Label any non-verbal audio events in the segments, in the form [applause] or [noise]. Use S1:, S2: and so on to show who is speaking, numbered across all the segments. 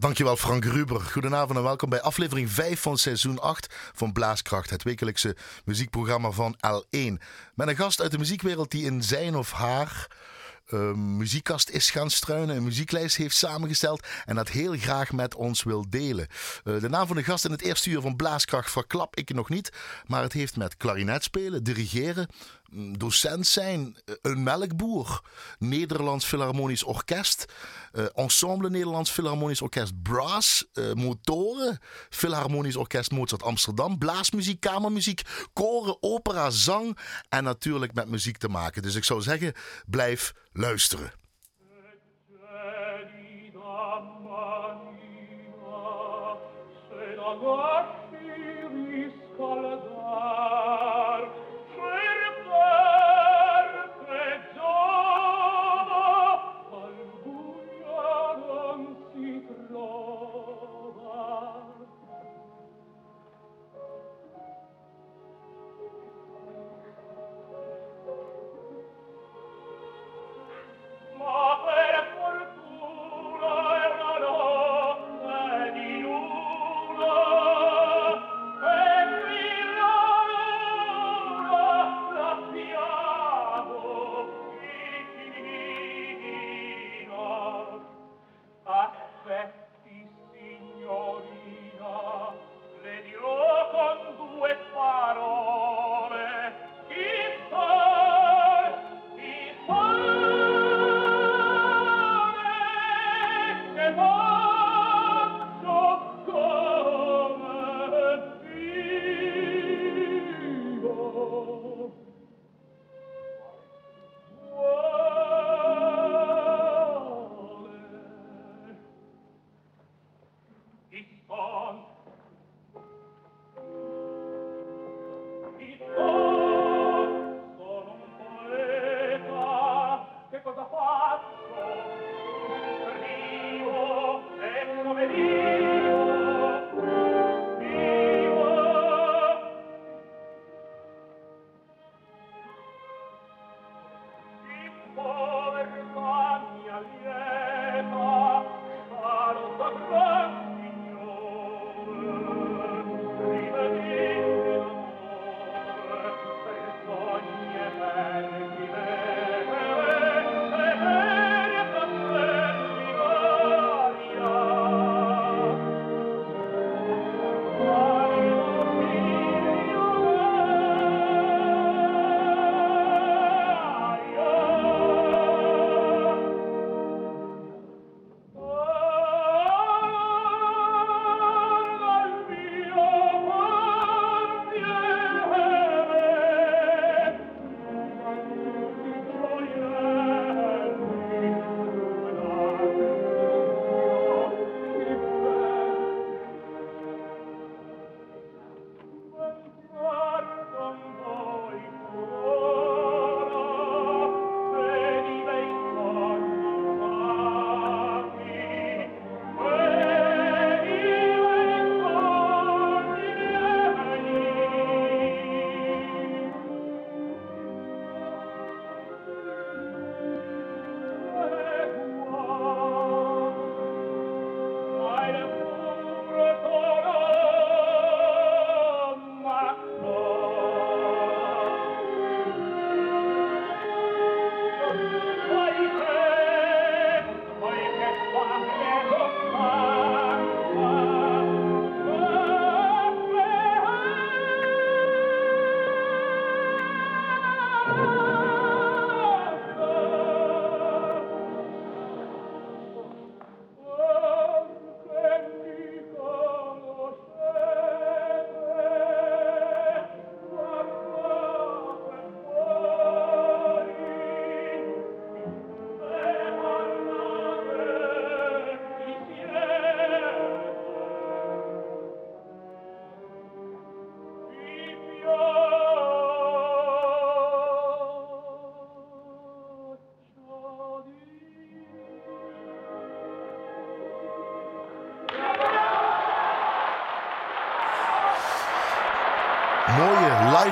S1: Dankjewel Frank Ruber. Goedenavond en welkom bij aflevering 5 van seizoen 8 van Blaaskracht, het wekelijkse muziekprogramma van L1. Met een gast uit de muziekwereld die in zijn of haar uh, muziekkast is gaan struinen, een muzieklijst heeft samengesteld en dat heel graag met ons wil delen. Uh, de naam van de gast in het eerste uur van Blaaskracht verklap ik nog niet, maar het heeft met klarinet spelen, dirigeren, docent zijn, een melkboer, Nederlands Philharmonisch Orkest, uh, Ensemble Nederlands Philharmonisch Orkest Brass, uh, motoren, Philharmonisch Orkest Mozart Amsterdam, blaasmuziek, kamermuziek, koren, opera, zang en natuurlijk met muziek te maken. Dus ik zou zeggen, blijf luisteren.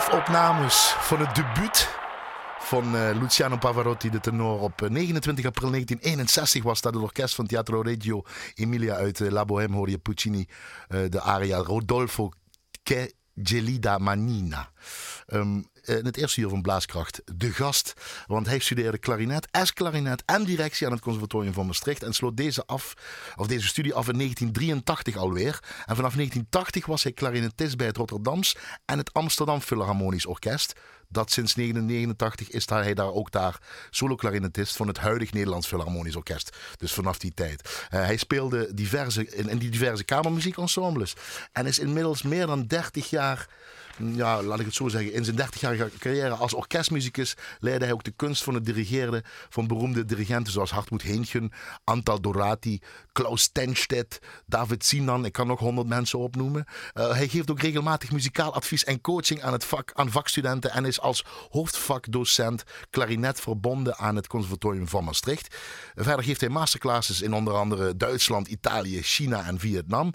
S1: Live-opnames van het debuut
S2: van uh, Luciano Pavarotti, de tenor. Op 29 april 1961 was dat het orkest van Teatro Reggio Emilia uit La Bohème. Hoorde je Puccini, de aria Rodolfo Che Gelida Manina. In het eerste uur van Blaaskracht de gast. Want hij studeerde klarinet, S-klarinet en directie aan het Conservatorium van Maastricht. En sloot deze, af, of deze studie af in 1983 alweer. En vanaf 1980 was hij klarinetist bij het Rotterdams en het Amsterdam Philharmonisch Orkest. Dat sinds 1989 is hij daar ook daar solo-klarinetist van het huidig Nederlands Philharmonisch Orkest. Dus vanaf die tijd. Uh, hij speelde diverse, in, in die diverse kamermuziekensembles. En is inmiddels meer dan 30 jaar ja, laat ik het zo zeggen, in zijn 30-jarige carrière als orkestmuzikus leidde hij ook de kunst van het dirigeren van beroemde dirigenten zoals Hartmut Heengen, Antal Dorati, Klaus Tenstedt, David Sinan. Ik kan nog honderd mensen opnoemen. Uh, hij geeft ook regelmatig muzikaal advies en coaching aan, het vak, aan vakstudenten en is als hoofdvakdocent klarinet verbonden aan het Conservatorium van Maastricht. Verder geeft hij masterclasses in onder andere Duitsland, Italië, China en Vietnam.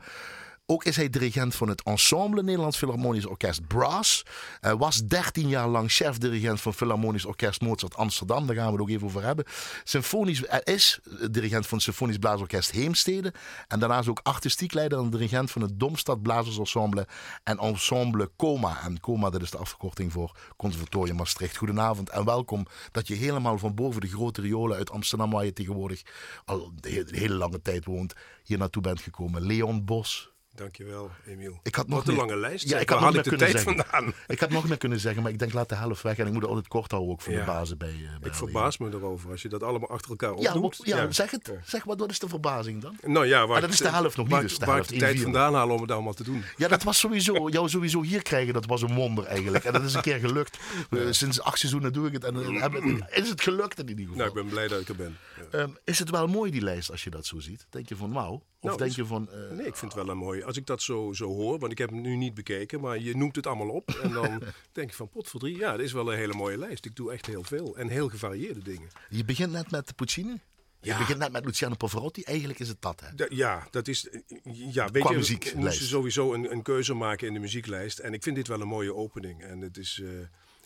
S2: Ook is hij dirigent van het Ensemble Nederlands Philharmonisch Orkest Brass. Hij was 13 jaar lang chef-dirigent van Philharmonisch Orkest Mozart Amsterdam. Daar gaan we het ook even over hebben. Symfonisch, hij is dirigent van het Symfonisch Blaasorkest Heemstede. En daarnaast ook artistiek leider en dirigent van het Domstad Blazersensemble en Ensemble Coma. En Coma, dat is de afkorting voor Conservatorium Maastricht. Goedenavond en welkom dat je helemaal van boven de grote riolen uit Amsterdam, waar je tegenwoordig al de hele lange tijd woont, hier naartoe bent gekomen. Leon Bos.
S3: Dankjewel, Emiel.
S2: Ik had
S3: nog
S2: een
S3: lange lijst.
S2: Ja, ik had nog meer kunnen zeggen. Vandaan? [laughs] Ik had nog meer kunnen zeggen, maar ik denk laat de helft weg. En ik moet het altijd kort houden ook voor de bazen bij, uh,
S3: bij Ik verbaas me erover als je dat allemaal achter elkaar opnoemt.
S2: Ja, ja, zeg het. Zeg, wat, wat is de verbazing dan?
S3: Nou ja, waar
S2: ah, dat is de helft nog niet.
S3: Dus de waar ik de tijd vandaan halen om het allemaal te doen. [laughs]
S2: Ja, dat was sowieso, jou sowieso hier krijgen, dat was een wonder eigenlijk. En dat is een keer gelukt. [laughs] Uh, sinds acht seizoenen doe ik het en uh, is het gelukt in ieder geval.
S3: Nou, ik ben blij dat ik er ben.
S2: Um, is het wel mooi die lijst als je dat zo ziet? Denk je van wauw? Of nou, denk je van...
S3: nee, ik vind het wel een mooi. Als ik dat zo, zo hoor, want ik heb hem nu niet bekeken, maar je noemt het allemaal op. En dan [laughs] denk je van potverdrie, ja, dat is wel een hele mooie lijst. Ik doe echt heel veel en heel gevarieerde dingen.
S2: Je begint net met Puccini? Je begint net met Luciano Pavarotti. Eigenlijk is het dat, hè?
S3: ja, dat is... Ja, weet je, we moesten sowieso een, een, keuze maken in de muzieklijst. En ik vind dit wel een mooie opening. En het is... Uh,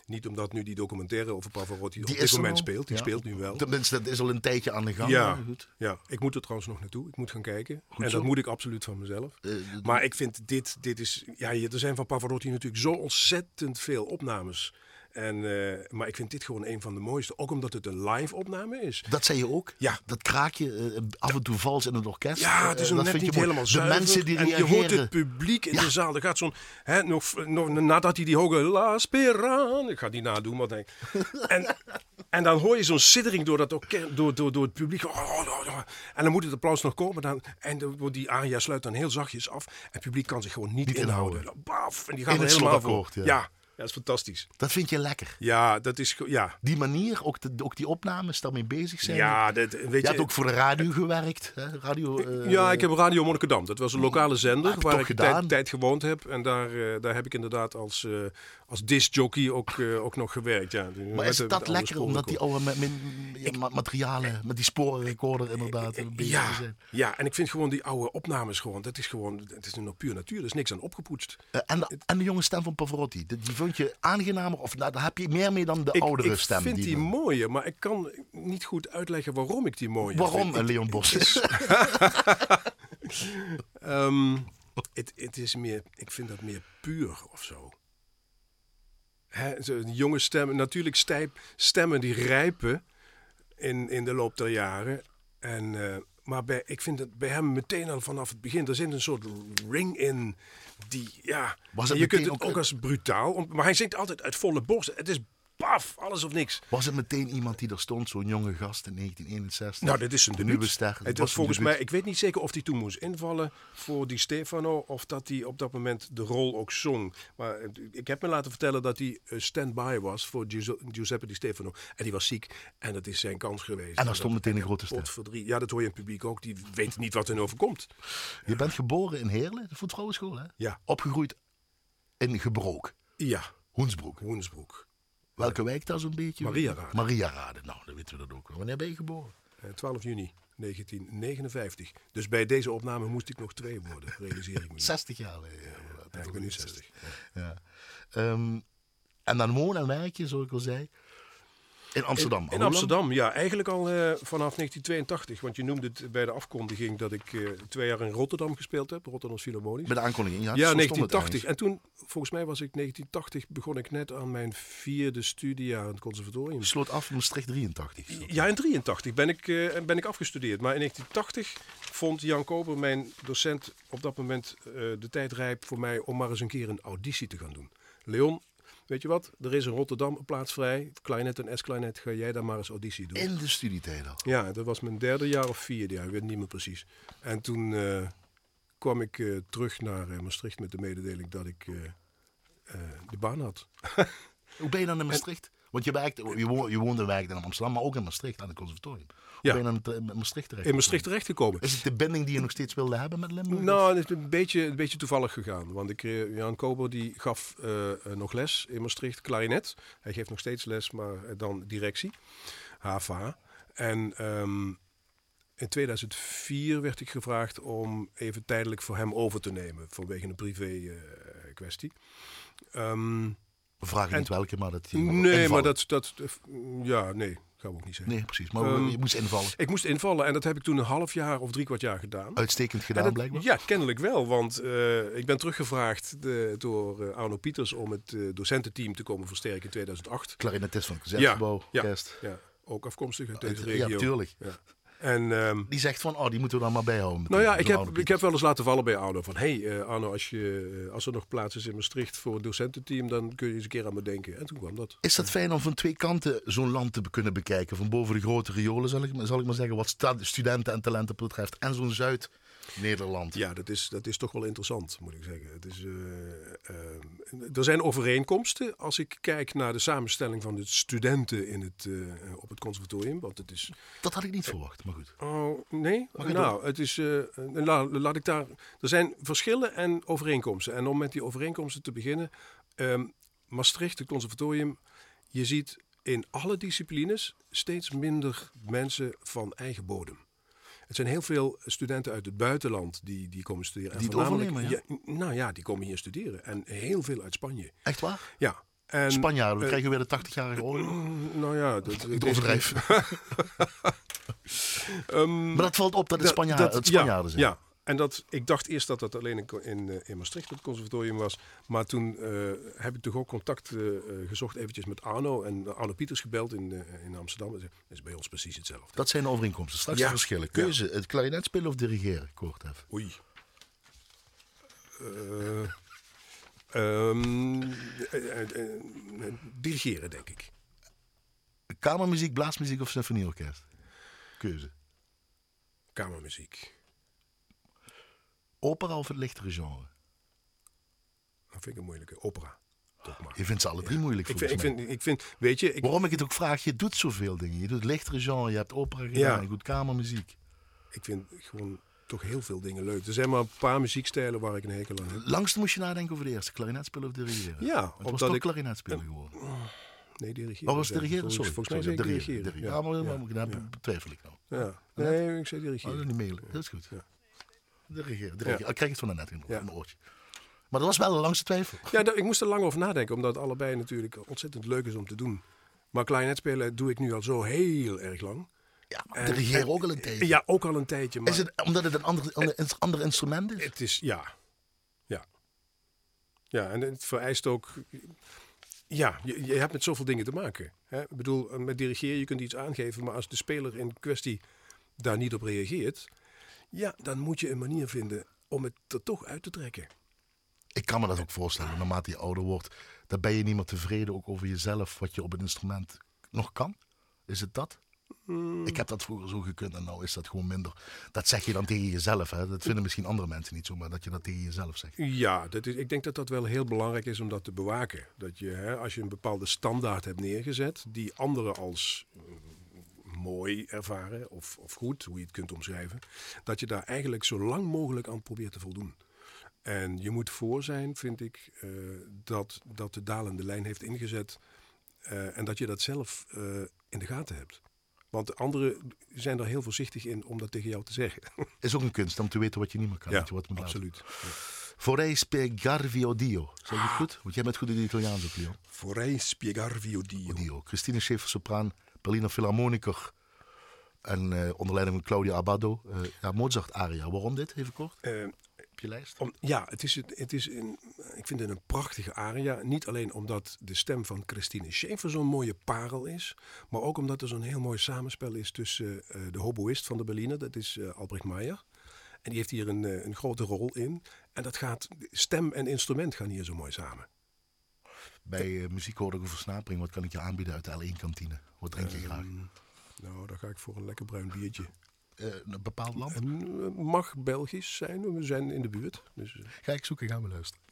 S3: niet omdat nu die documentaire over Pavarotti die op dit moment speelt. Die speelt nu wel.
S2: Tenminste, dat is al een tijdje aan de gang.
S3: Ja, goed. ja, ik moet er trouwens nog naartoe. Ik moet gaan kijken. en dat moet ik absoluut van mezelf. Uh, maar ik vind dit, dit is... Ja, er zijn van Pavarotti natuurlijk zo ontzettend veel opnames en, uh, maar ik vind dit gewoon een van de mooiste. Ook omdat het een live opname is.
S2: Dat zei je ook?
S3: Ja.
S2: Dat kraakje uh, af en toe vals in het orkest.
S3: Ja, het is uh, net niet helemaal zuiver. De mensen die en je hoort het publiek in de zaal. Er gaat zo'n... Nog, nog, nadat hij die hoge La Speran... Ik ga die nadoen, maar denk [laughs] en, en dan hoor je zo'n siddering door, dat orkest, door, door, door het publiek. Oh, oh, oh, en dan moet het applaus nog komen. Dan, en die aria sluit dan heel zachtjes af. En het publiek kan zich gewoon niet, niet inhouden. inhouden. Baf, en die gaan er helemaal voor. ja. ja. Ja, dat is fantastisch.
S2: Dat vind je lekker?
S3: Ja, dat is... Ja.
S2: Die manier, ook, de, ook die opnames, daarmee bezig zijn?
S3: Ja, dat, weet je...
S2: Je hebt ook voor de radio gewerkt, hè? Radio,
S3: uh, ja, ik heb Radio Monnikendam. Dat was een lokale zender waar ik tijd, tijd, gewoond heb. En daar, uh, daar heb ik inderdaad als, uh, als discjockey ook, uh, ook nog gewerkt. Ja.
S2: Maar is dat lekker, omdat die oude met, met, met, materialen, met die sporenrecorder inderdaad beetje
S3: ja, zijn? Ja, en ik vind gewoon die oude opnames gewoon, dat is gewoon, het is nog puur natuur. Er is niks aan opgepoetst.
S2: en, de, en de jonge stem van Pavarotti, die, die vond je aangenamer? Of nou, daar heb je meer mee dan de oudere stem?
S3: Ik vind die, die mooier, maar ik kan niet goed uitleggen waarom ik die mooier
S2: waarom,
S3: vind.
S2: Leon Bos is?
S3: um, [laughs] het, het is meer, ik vind dat meer puur of zo. Hè, jonge stemmen, natuurlijk stijp, stemmen die rijpen in, in de loop der jaren. En, uh, maar bij, ik vind het bij hem meteen al vanaf het begin, er zit een soort ring in die, ja, Was het je kunt het ook, ook als brutaal, maar hij zingt altijd uit volle borst. Het is paf, alles of niks.
S2: Was het meteen iemand die er stond, zo'n jonge gast in 1961?
S3: Nou, dit is een nieuwe ster. Het was volgens mij, ik weet niet zeker of hij toen moest invallen voor die Stefano of dat hij op dat moment de rol ook zong. Maar ik heb me laten vertellen dat hij stand-by was voor Giuseppe Di Stefano. En die was ziek en dat is zijn kans geweest.
S2: En dan stond meteen een grote ster.
S3: Ja, dat hoor je in het publiek ook. Die weet niet wat er overkomt.
S2: Je bent geboren in Heerlen, de voetvrouwenschool, hè?
S3: Ja.
S2: Opgegroeid in Gebroek.
S3: Ja.
S2: Hoensbroek.
S3: Hoensbroek.
S2: Welke wijk dat zo'n beetje?
S3: Maria Rade.
S2: Maria Rade, nou, dan weten we dat ook. Wanneer ben je geboren?
S3: 12 eh, juni 1959. Dus bij deze opname moest ik nog twee worden, realiseer ik me.
S2: 60 jaar.
S3: ja, ik ben nu 60.
S2: Ja. Um, en dan woon en werk je, zoals ik al zei? In Amsterdam.
S3: In? Amsterdam, ja. Eigenlijk al eh, vanaf 1982. Want je noemde het bij de afkondiging dat ik eh, twee jaar in Rotterdam gespeeld heb. Rotterdam Philharmonisch.
S2: Bij de aankondiging, ja.
S3: Ja,
S2: zo stond het
S3: 1980.
S2: ergens.
S3: En toen, volgens mij was ik 1980, begon ik net aan mijn vierde studiejaar aan het conservatorium.
S2: Je sloot af in Maastricht 83.
S3: Ja, in 83 ben ik, eh, ben ik afgestudeerd. Maar in 1980 vond Jan Koper, mijn docent, op dat moment de tijd rijp voor mij om maar eens een keer een auditie te gaan doen. Leon, weet je wat? Er is in Rotterdam een plaats vrij. Klarinet en S-klarinet, ga jij daar maar eens auditie doen.
S2: In de studietijd al.
S3: Ja, dat was mijn derde jaar of vierde jaar, ik weet niet meer precies. En toen eh, kwam ik eh, terug naar eh, Maastricht met de mededeling dat ik de baan had.
S2: Hoe ben je dan in Maastricht? Want je, werkt, je, woonde, je woonde werkte in Amsterdam, maar ook in Maastricht aan het conservatorium.
S3: Ja.
S2: ben je dan in Maastricht terecht?
S3: In Maastricht terechtgekomen.
S2: Is het de binding die je nog steeds wilde hebben met Limburg?
S3: Nou, het is een beetje, een beetje toevallig gegaan. Want ik, eh, Jan Kober die gaf eh, eh, nog les in Maastricht, klarinet. Hij geeft nog steeds les, maar dan directie, HVA. En ehm, in 2004 werd ik gevraagd om even tijdelijk voor hem over te nemen. Vanwege een privé kwestie. Ehm,
S2: We vragen
S3: En-
S2: niet welke, maar dat...
S3: nee, maar dat, dat... Ja, nee, gaan we ook niet zeggen.
S2: Nee, precies. Maar
S3: Ehm,
S2: je moest invallen.
S3: Ik moest invallen en dat heb ik toen een half jaar of drie kwart jaar gedaan.
S2: Uitstekend
S3: En
S2: gedaan,
S3: dat-
S2: blijkbaar.
S3: Ja, kennelijk wel. Want eh, ik ben teruggevraagd de- door eh, Arno Pieters om het eh, docententeam te komen versterken in 2008.
S2: Klarinetist van het Concertgebouw,
S3: ja.
S2: Kerst.
S3: Ja, ook afkomstig uit deze
S2: ja,
S3: regio.
S2: tuurlijk.
S3: En ehm,
S2: Die zegt van, oh, die moeten we dan maar bijhouden.
S3: nou ja, ik heb, ik heb wel eens laten vallen bij Arno van... hé hey, eh, Arno, als, je, eh, als er nog plaats is in Maastricht voor een docententeam... dan kun je eens een keer aan me denken. En toen kwam dat.
S2: Is dat fijn om van twee kanten zo'n land te kunnen bekijken? Van boven de grote riolen, zal ik, zal ik maar zeggen, wat studenten en talenten betreft. En zo'n Zuid-Nederland.
S3: Ja, dat is, dat is toch wel interessant, moet ik zeggen. Het is, eh, eh, er zijn overeenkomsten als ik kijk naar de samenstelling van de studenten in het, eh, op het conservatorium. Want het is
S2: Dat had ik niet verwacht, maar goed.
S3: Oh, nee? Nou, het is. eh, la- laat ik daar. Er zijn verschillen en overeenkomsten. En om met die overeenkomsten te beginnen. ehm, Maastricht, het conservatorium. Je ziet in alle disciplines steeds minder mensen van eigen bodem. Het zijn heel veel studenten uit het buitenland die, die komen studeren. En
S2: Die het
S3: ja, Nou ja, die komen hier studeren. En heel veel uit Spanje.
S2: Echt waar?
S3: Ja. En,
S2: Spanjaarden, we
S3: eh,
S2: krijgen weer de 80-jarige oorlog. [clears throat]
S3: Nou ja, dat,
S2: Ik overdrijf. [laughs] [laughs]
S3: Ehm,
S2: Maar dat valt op dat het, Spanjaarden,
S3: dat-
S2: het Spanjaarden zijn.
S3: Ja, en dat, ik dacht eerst dat dat alleen in, in, eh, in Maastricht het conservatorium was. Maar toen eh, heb ik toch ook contact eh, gezocht eventjes met Arno. En Arno Pieters gebeld in, in Amsterdam. Dat is bij ons precies hetzelfde.
S2: Dat zijn de overeenkomsten. Straks
S3: Ja.
S2: de verschillen. Keuze, het klarinet spelen of dirigeren? Even.
S3: Oei. Eh, ehm, eh, eh, eh, dirigeren, denk ik.
S2: Kamermuziek, blaasmuziek of symfonieorkest? Keuze.
S3: Kamermuziek.
S2: Opera of het lichtere genre?
S3: Dat vind ik een moeilijke. Opera. Toch maar.
S2: Je vindt ze alle drie moeilijk
S3: Ik
S2: volgens
S3: vind, ik, vind, ik vind, weet je, ik,
S2: Waarom ik het ook vraag, je doet zoveel dingen. Je doet lichtere genre, je hebt opera gedaan,
S3: Ja.
S2: je doet kamermuziek.
S3: ik vind gewoon toch heel veel dingen leuk. Er zijn maar een paar muziekstijlen waar ik een hekel aan heb.
S2: Langst moest je nadenken over de eerste, klarinet spelen of dirigeren?
S3: Ja,
S2: het was toch
S3: ik...
S2: klarinet spelen geworden.
S3: Nee, dirigeren.
S2: Wat was dirigeren? Sorry.
S3: volgens mij zei
S2: dirigeren.
S3: dirigeren.
S2: Ja, maar,
S3: ja,
S2: maar daar twijfel ik nou.
S3: ja. Nee, ik zei
S2: Oh,
S3: dirigeren.
S2: dat niet mailen. Dat is goed.
S3: Ja.
S2: Dirigeren. dirigeren. Ik krijg het van net in, mijn oortje. Maar dat was wel een langste twijfel.
S3: Ja, ik moest er lang over nadenken, omdat het allebei natuurlijk ontzettend leuk is om te doen. Maar klarinet spelen doe ik nu al zo heel erg lang.
S2: Ja, maar
S3: en-
S2: ook al een tijdje.
S3: Ja, ook al een tijdje. Maar
S2: Is het omdat het een ander, ander, ander instrument is?
S3: het is, ja. Ja. Ja, en het vereist ook... Ja, je, je hebt met zoveel dingen te maken. Hè? Ik bedoel, met dirigeren, je kunt iets aangeven, maar als de speler in kwestie daar niet op reageert, ja, dan moet je een manier vinden om het er toch uit te trekken.
S2: Ik kan me dat ook voorstellen. Naarmate je ouder wordt, dan ben je niet meer tevreden ook over jezelf, wat je op het instrument nog kan. Is het dat?
S3: Hmm.
S2: Ik heb dat vroeger zo gekund en nou is dat gewoon minder. Dat zeg je dan tegen jezelf. Hè? Dat vinden misschien andere mensen niet zo, maar dat je dat tegen jezelf zegt.
S3: Ja, dat is, ik denk dat dat wel heel belangrijk is om dat te bewaken. Dat je, hè, als je een bepaalde standaard hebt neergezet, die anderen als mooi ervaren of, of goed, hoe je het kunt omschrijven, dat je daar eigenlijk zo lang mogelijk aan probeert te voldoen. En je moet voor zijn, vind ik, eh, dat, dat de dalende lijn heeft ingezet eh, en dat je dat zelf eh, in de gaten hebt. Want de anderen zijn er heel voorzichtig in om dat tegen jou te zeggen. [laughs]
S2: Is ook een kunst om te weten wat je niet meer kan. dat je wat moet laten.
S3: absoluut.
S2: Vorrei spiegarvi Dio. Zeg je het goed? Want jij bent goed in het Italiaans ook.
S3: Vorrei spiegarvi Dio.
S2: Dio. Christine Schaefer, sopraan, Berliner Philharmoniker. En uh, onder leiding van Claudia Abbado. Uh, ja, Mozart aria. Waarom dit, even kort? Uh, Op je lijst?
S3: Om, ja, het is, het is een, ik vind het een prachtige aria. Niet alleen omdat de stem van Christine Schaefer zo'n mooie parel is. Maar ook omdat er zo'n heel mooi samenspel is tussen de hoboïst van de Berliner. Dat is Albrecht Meijer. En die heeft hier een, een grote rol in. En dat gaat, stem en instrument gaan hier zo mooi samen.
S2: Bij uh, muziek hoor ik een versnapering. Wat kan ik je aanbieden uit de L1-kantine? Wat drink je um, graag?
S3: Nou, dan ga ik voor een lekker bruin biertje.
S2: Uh, een bepaald land?
S3: Uh, mag Belgisch zijn, we zijn in de buurt. Dus,
S2: Ga ik zoeken, gaan we luisteren.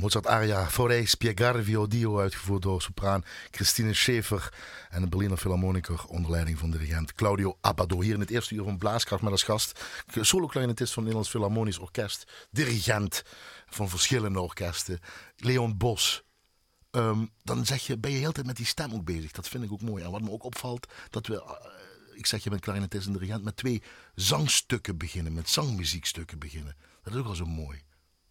S2: Mozart aria Vorrei spiegarvi o Dio, uitgevoerd door sopraan Christine Schäfer en de Berliner Philharmoniker onder leiding van dirigent Claudio Abbado. Hier in het eerste uur van Blaaskracht met als gast solo-clarinetist van het Nederlands Philharmonisch Orkest, dirigent van verschillende orkesten, Leon Bos. Ehm, dan zeg je, ben je heel tijd met die stem ook bezig. Dat vind ik ook mooi. En wat me ook opvalt, dat we, eh, ik zeg je bent clarinetist en dirigent, met twee zangstukken beginnen, met zangmuziekstukken beginnen. Dat is ook wel zo mooi.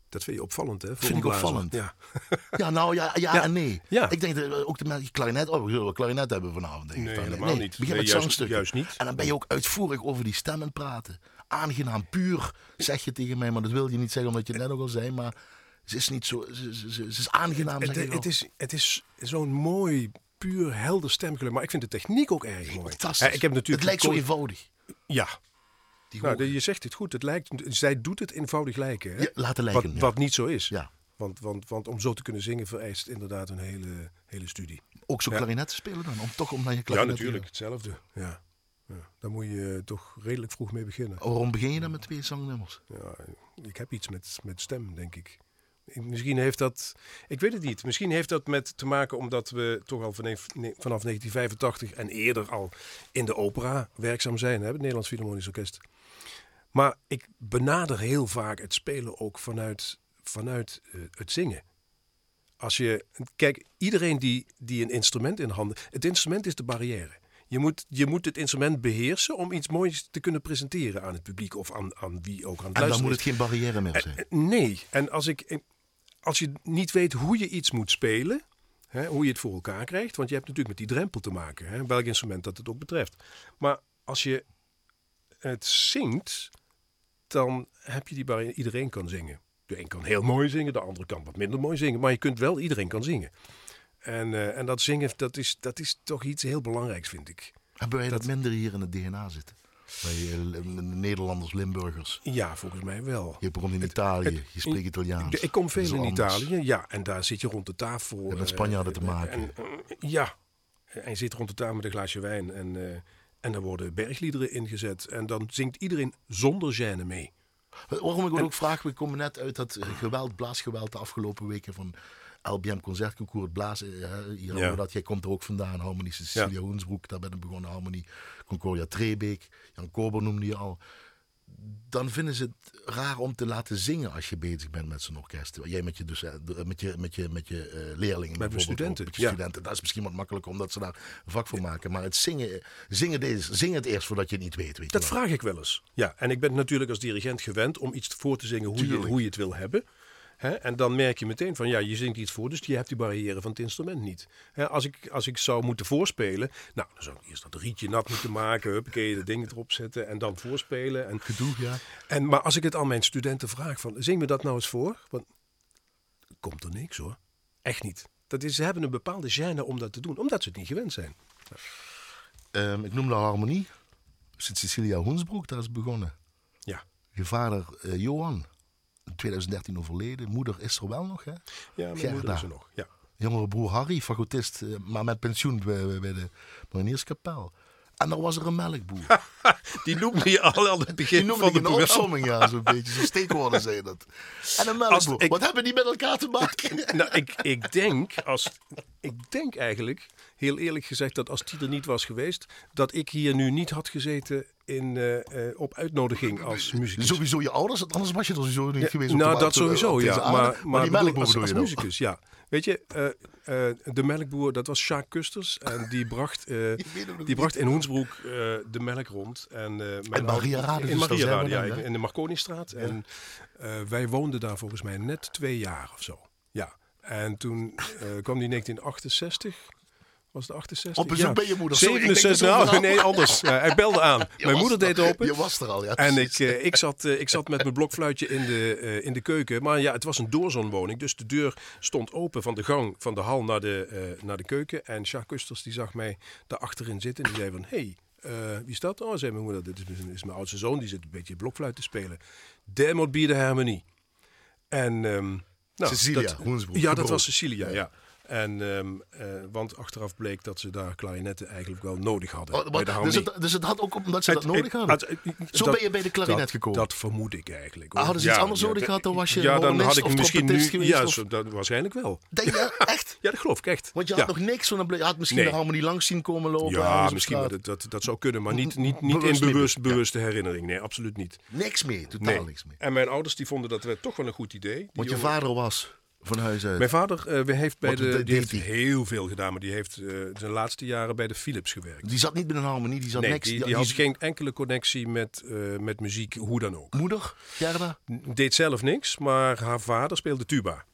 S3: Dat vind je opvallend, hè?
S2: Vind ik opvallend.
S3: Ja. [laughs]
S2: ja, nou ja, ja,
S3: Ja.
S2: en nee.
S3: Ja.
S2: Ik denk dat ook de mensen klarinet, oh, we zullen klarinet hebben vanavond. Denk ik
S3: Nee, helemaal niet.
S2: Begin
S3: Nee,
S2: met
S3: juist- juist niet.
S2: En dan ben je ook uitvoerig over die stemmen praten. Aangenaam, puur, zeg je tegen mij, maar dat wil je niet zeggen omdat je het net ook al zei, maar ze is niet zo, ze, ze, ze, ze is aangenaam, zeg
S3: Het, het, is, het is zo'n mooi, puur, helder stemgeluid. Maar ik vind de techniek ook erg mooi.
S2: Fantastisch.
S3: Ik heb natuurlijk
S2: het lijkt zo eenvoudig.
S3: Ja,
S2: Die
S3: nou, je zegt het goed. Het lijkt, zij doet het eenvoudig lijken. Hè?
S2: Ja, laten lijken,
S3: wat,
S2: ja.
S3: wat niet zo is.
S2: Ja.
S3: Want, want, want om zo te kunnen zingen vereist inderdaad een hele, hele studie.
S2: Ook zo
S3: Ja.
S2: klarinet te spelen dan, om toch om naar je
S3: Ja,
S2: klarinet
S3: natuurlijk. Hetzelfde. Ja. Ja. Daar moet je toch redelijk vroeg mee beginnen.
S2: Waarom begin je dan met twee zangnummers?
S3: Ja, ik heb iets met, met stem, denk ik. Ik- Misschien heeft dat, ik weet het niet. Misschien heeft dat met te maken omdat we toch al vanaf, vanaf 1985 en eerder al in de opera werkzaam zijn, hè, het Nederlands Philharmonisch Orkest. Maar ik benader heel vaak het spelen ook vanuit, vanuit eh, het zingen. Als je, kijk, iedereen die, die een instrument in handen, het instrument is de barrière. Je moet, je moet het instrument beheersen om iets moois te kunnen presenteren aan het publiek of aan, aan wie ook aan het
S2: En dan moet het geen barrière meer zijn.
S3: Eh, Nee, en als, ik, als je niet weet hoe je iets moet spelen, hè, hoe je het voor elkaar krijgt, want je hebt natuurlijk met die drempel te maken, hè, welk instrument dat het ook betreft. Maar als je het zingt, dan heb je die barrière, iedereen kan zingen. De een kan heel mooi zingen, de andere kan wat minder mooi zingen, maar je kunt wel, iedereen kan zingen. En, eh, en dat zingen, dat is, dat is toch iets heel belangrijks, vind ik.
S2: Hebben wij dat, minder hier in het DNA zitten? Bij eh, Nederlanders, Limburgers.
S3: Ja, volgens mij wel.
S2: Je komt in Italië,
S3: het-
S2: je spreekt Italiaans.
S3: Ik kom veel in. Italië, ja. En daar zit je rond de tafel.
S2: hebt met Spanjaarden te
S3: eh,
S2: maken.
S3: En, eh, ja. En je zit rond de tafel met een glaasje wijn. En, en dan worden bergliederen ingezet. En dan zingt iedereen zonder gêne mee.
S2: Waarom ik me ook vraag, we komen net uit dat geweld, blaasgeweld de afgelopen weken van LBM Concertconcours, het blazen. hier
S3: Ja.
S2: dat, jij komt er ook vandaan, Harmonie Cecilia Hoensbroek, daar ben ik begonnen, Harmonie Concordia Trebeek, Jan Kober noemde je al. Dan vinden ze het raar om te laten zingen als je bezig bent met zo'n orkest. Jij met je, dus, eh, met je, met je, met je eh, leerlingen. bijvoorbeeld
S3: studenten,
S2: Met je
S3: ja.
S2: studenten. Dat is misschien wat makkelijker omdat ze daar een vak voor maken. Maar het zingen, zingen, deze, zing het eerst voordat je het niet weet. weet
S3: Dat
S2: wel.
S3: vraag ik wel eens. Ja, en ik ben natuurlijk als dirigent gewend om iets voor te zingen hoe, je, hoe je het wil hebben. Hè? En dan merk je meteen van ja, je zingt iets voor, dus je hebt die barrière van het instrument niet. Hè, als, ik, als ik zou moeten voorspelen, nou, dan zou ik eerst dat rietje nat moeten maken, huppakee, de dingen erop zetten en dan voorspelen. En,
S2: Gedoe, ja.
S3: en, maar als ik het aan mijn studenten vraag van zing me dat nou eens voor, want komt er niks hoor. Echt niet. Dat is, ze hebben een bepaalde gêne om dat te doen, omdat ze het niet gewend zijn.
S2: Ehm, ik noemde Harmonie. Sint-Cecilia Hoensbroek, daar is begonnen.
S3: Ja,
S2: Je vader eh, Johan, 2013 overleden. Moeder is er wel nog, hè?
S3: ja mijn
S2: Gerda.
S3: moeder is er nog. Ja.
S2: Jongere broer Harry, fagotist, eh, maar met pensioen bij, bij- de Marinierskapel. En dan was er een melkboer. [laughs]
S3: Die noemde je al aan het
S2: Die
S3: begin
S2: noemde
S3: van de
S2: een opsomming, ja, zo'n beetje. Zo'n steekwoorden zei dat. En een melkboer.
S3: ik-
S2: Wat hebben die met elkaar te maken?
S3: Nou, ik, ik denk, als, ik denk eigenlijk, heel eerlijk gezegd, dat als die er niet was geweest, dat ik hier nu niet had gezeten in, eh, eh, op uitnodiging als muzikus.
S2: Sowieso je ouders, anders was je er sowieso niet geweest.
S3: nou, dat
S2: de-
S3: sowieso, ja. Maar,
S2: Maar,
S3: maar
S2: die melkboer
S3: als, muzikus, ja. Weet je, eh, eh, de melkboer, dat was Sjaak Kusters. En die bracht, eh, [laughs] die bracht in Hoensbroek eh, de melk rond. En, eh
S2: Maria Rade,
S3: In
S2: dus
S3: Maria Rade, ja, in- de Marconistraat. En eh, wij woonden daar volgens mij net twee jaar of zo. Ja. En toen eh, kwam die 1968. Was het 68?
S2: Op bezoek
S3: ja.
S2: bij je moeder. Sorry, ik denk
S3: 67,
S2: dat
S3: nou,
S2: zo'n
S3: nee, anders. [laughs] Hij belde aan.
S2: Je
S3: Mijn moeder
S2: er-
S3: deed open.
S2: Je was er al, ja.
S3: En ik, eh, ik, zat, eh, ik zat met mijn blokfluitje in de, eh, in de keuken. Maar ja, het was een doorzonwoning. Dus de deur stond open van de gang van de hal naar de, naar de keuken. En Jacques Kusters die zag mij daar achterin zitten. En die zei van, hey, wie is dat? Oh, zei mijn moeder, dit is, mijn- is mijn oudste zoon. Die zit een beetje blokfluit te spelen. Der moet bieden harmonie. En... ehm, nou,
S2: Cecilia
S3: dat- Ja, dat was Cecilia, ja. En, ehm, eh, want achteraf bleek dat ze daar klarinetten eigenlijk wel nodig hadden.
S2: Oh,
S3: bij de
S2: dus, het, dus het had ook omdat ze
S3: Het-
S2: dat nodig hadden.
S3: het-
S2: Zo
S3: dat-
S2: ben je bij de klarinet
S3: dat,
S2: gekomen.
S3: Dat vermoed ik eigenlijk.
S2: Ah, hadden ze iets
S3: Ja,
S2: anders
S3: ja,
S2: nodig gehad, dan was je
S3: Ja, dan had ik
S2: of
S3: misschien nu...
S2: geweest,
S3: Ja,
S2: of-
S3: dat, waarschijnlijk wel.
S2: Denk je [laughs] echt?
S3: Ja, dat geloof ik echt.
S2: Want je had nog niks, want dan ble- je had misschien
S3: Nee.
S2: de harmonie langs zien komen lopen.
S3: Ja, misschien, dat, dat, dat zou kunnen, maar niet, niet, niet
S2: Bewust
S3: in bewust, bewuste herinnering. Nee, absoluut niet.
S2: Niks mee, totaal niks mee.
S3: En mijn ouders die vonden dat we toch wel een goed idee.
S2: Want je vader was van huis uit.
S3: Mijn vader eh, heeft, bij
S2: Wat
S3: de, die heeft heel veel gedaan, maar die heeft eh, zijn laatste jaren bij de Philips gewerkt.
S2: Die zat niet met een harmonie, die zat
S3: Nee,
S2: niks.
S3: die, die had geen enkele connectie met, eh, met muziek, hoe dan ook.
S2: Moeder, Gerda?
S3: Deed zelf niks, maar haar vader speelde tuba.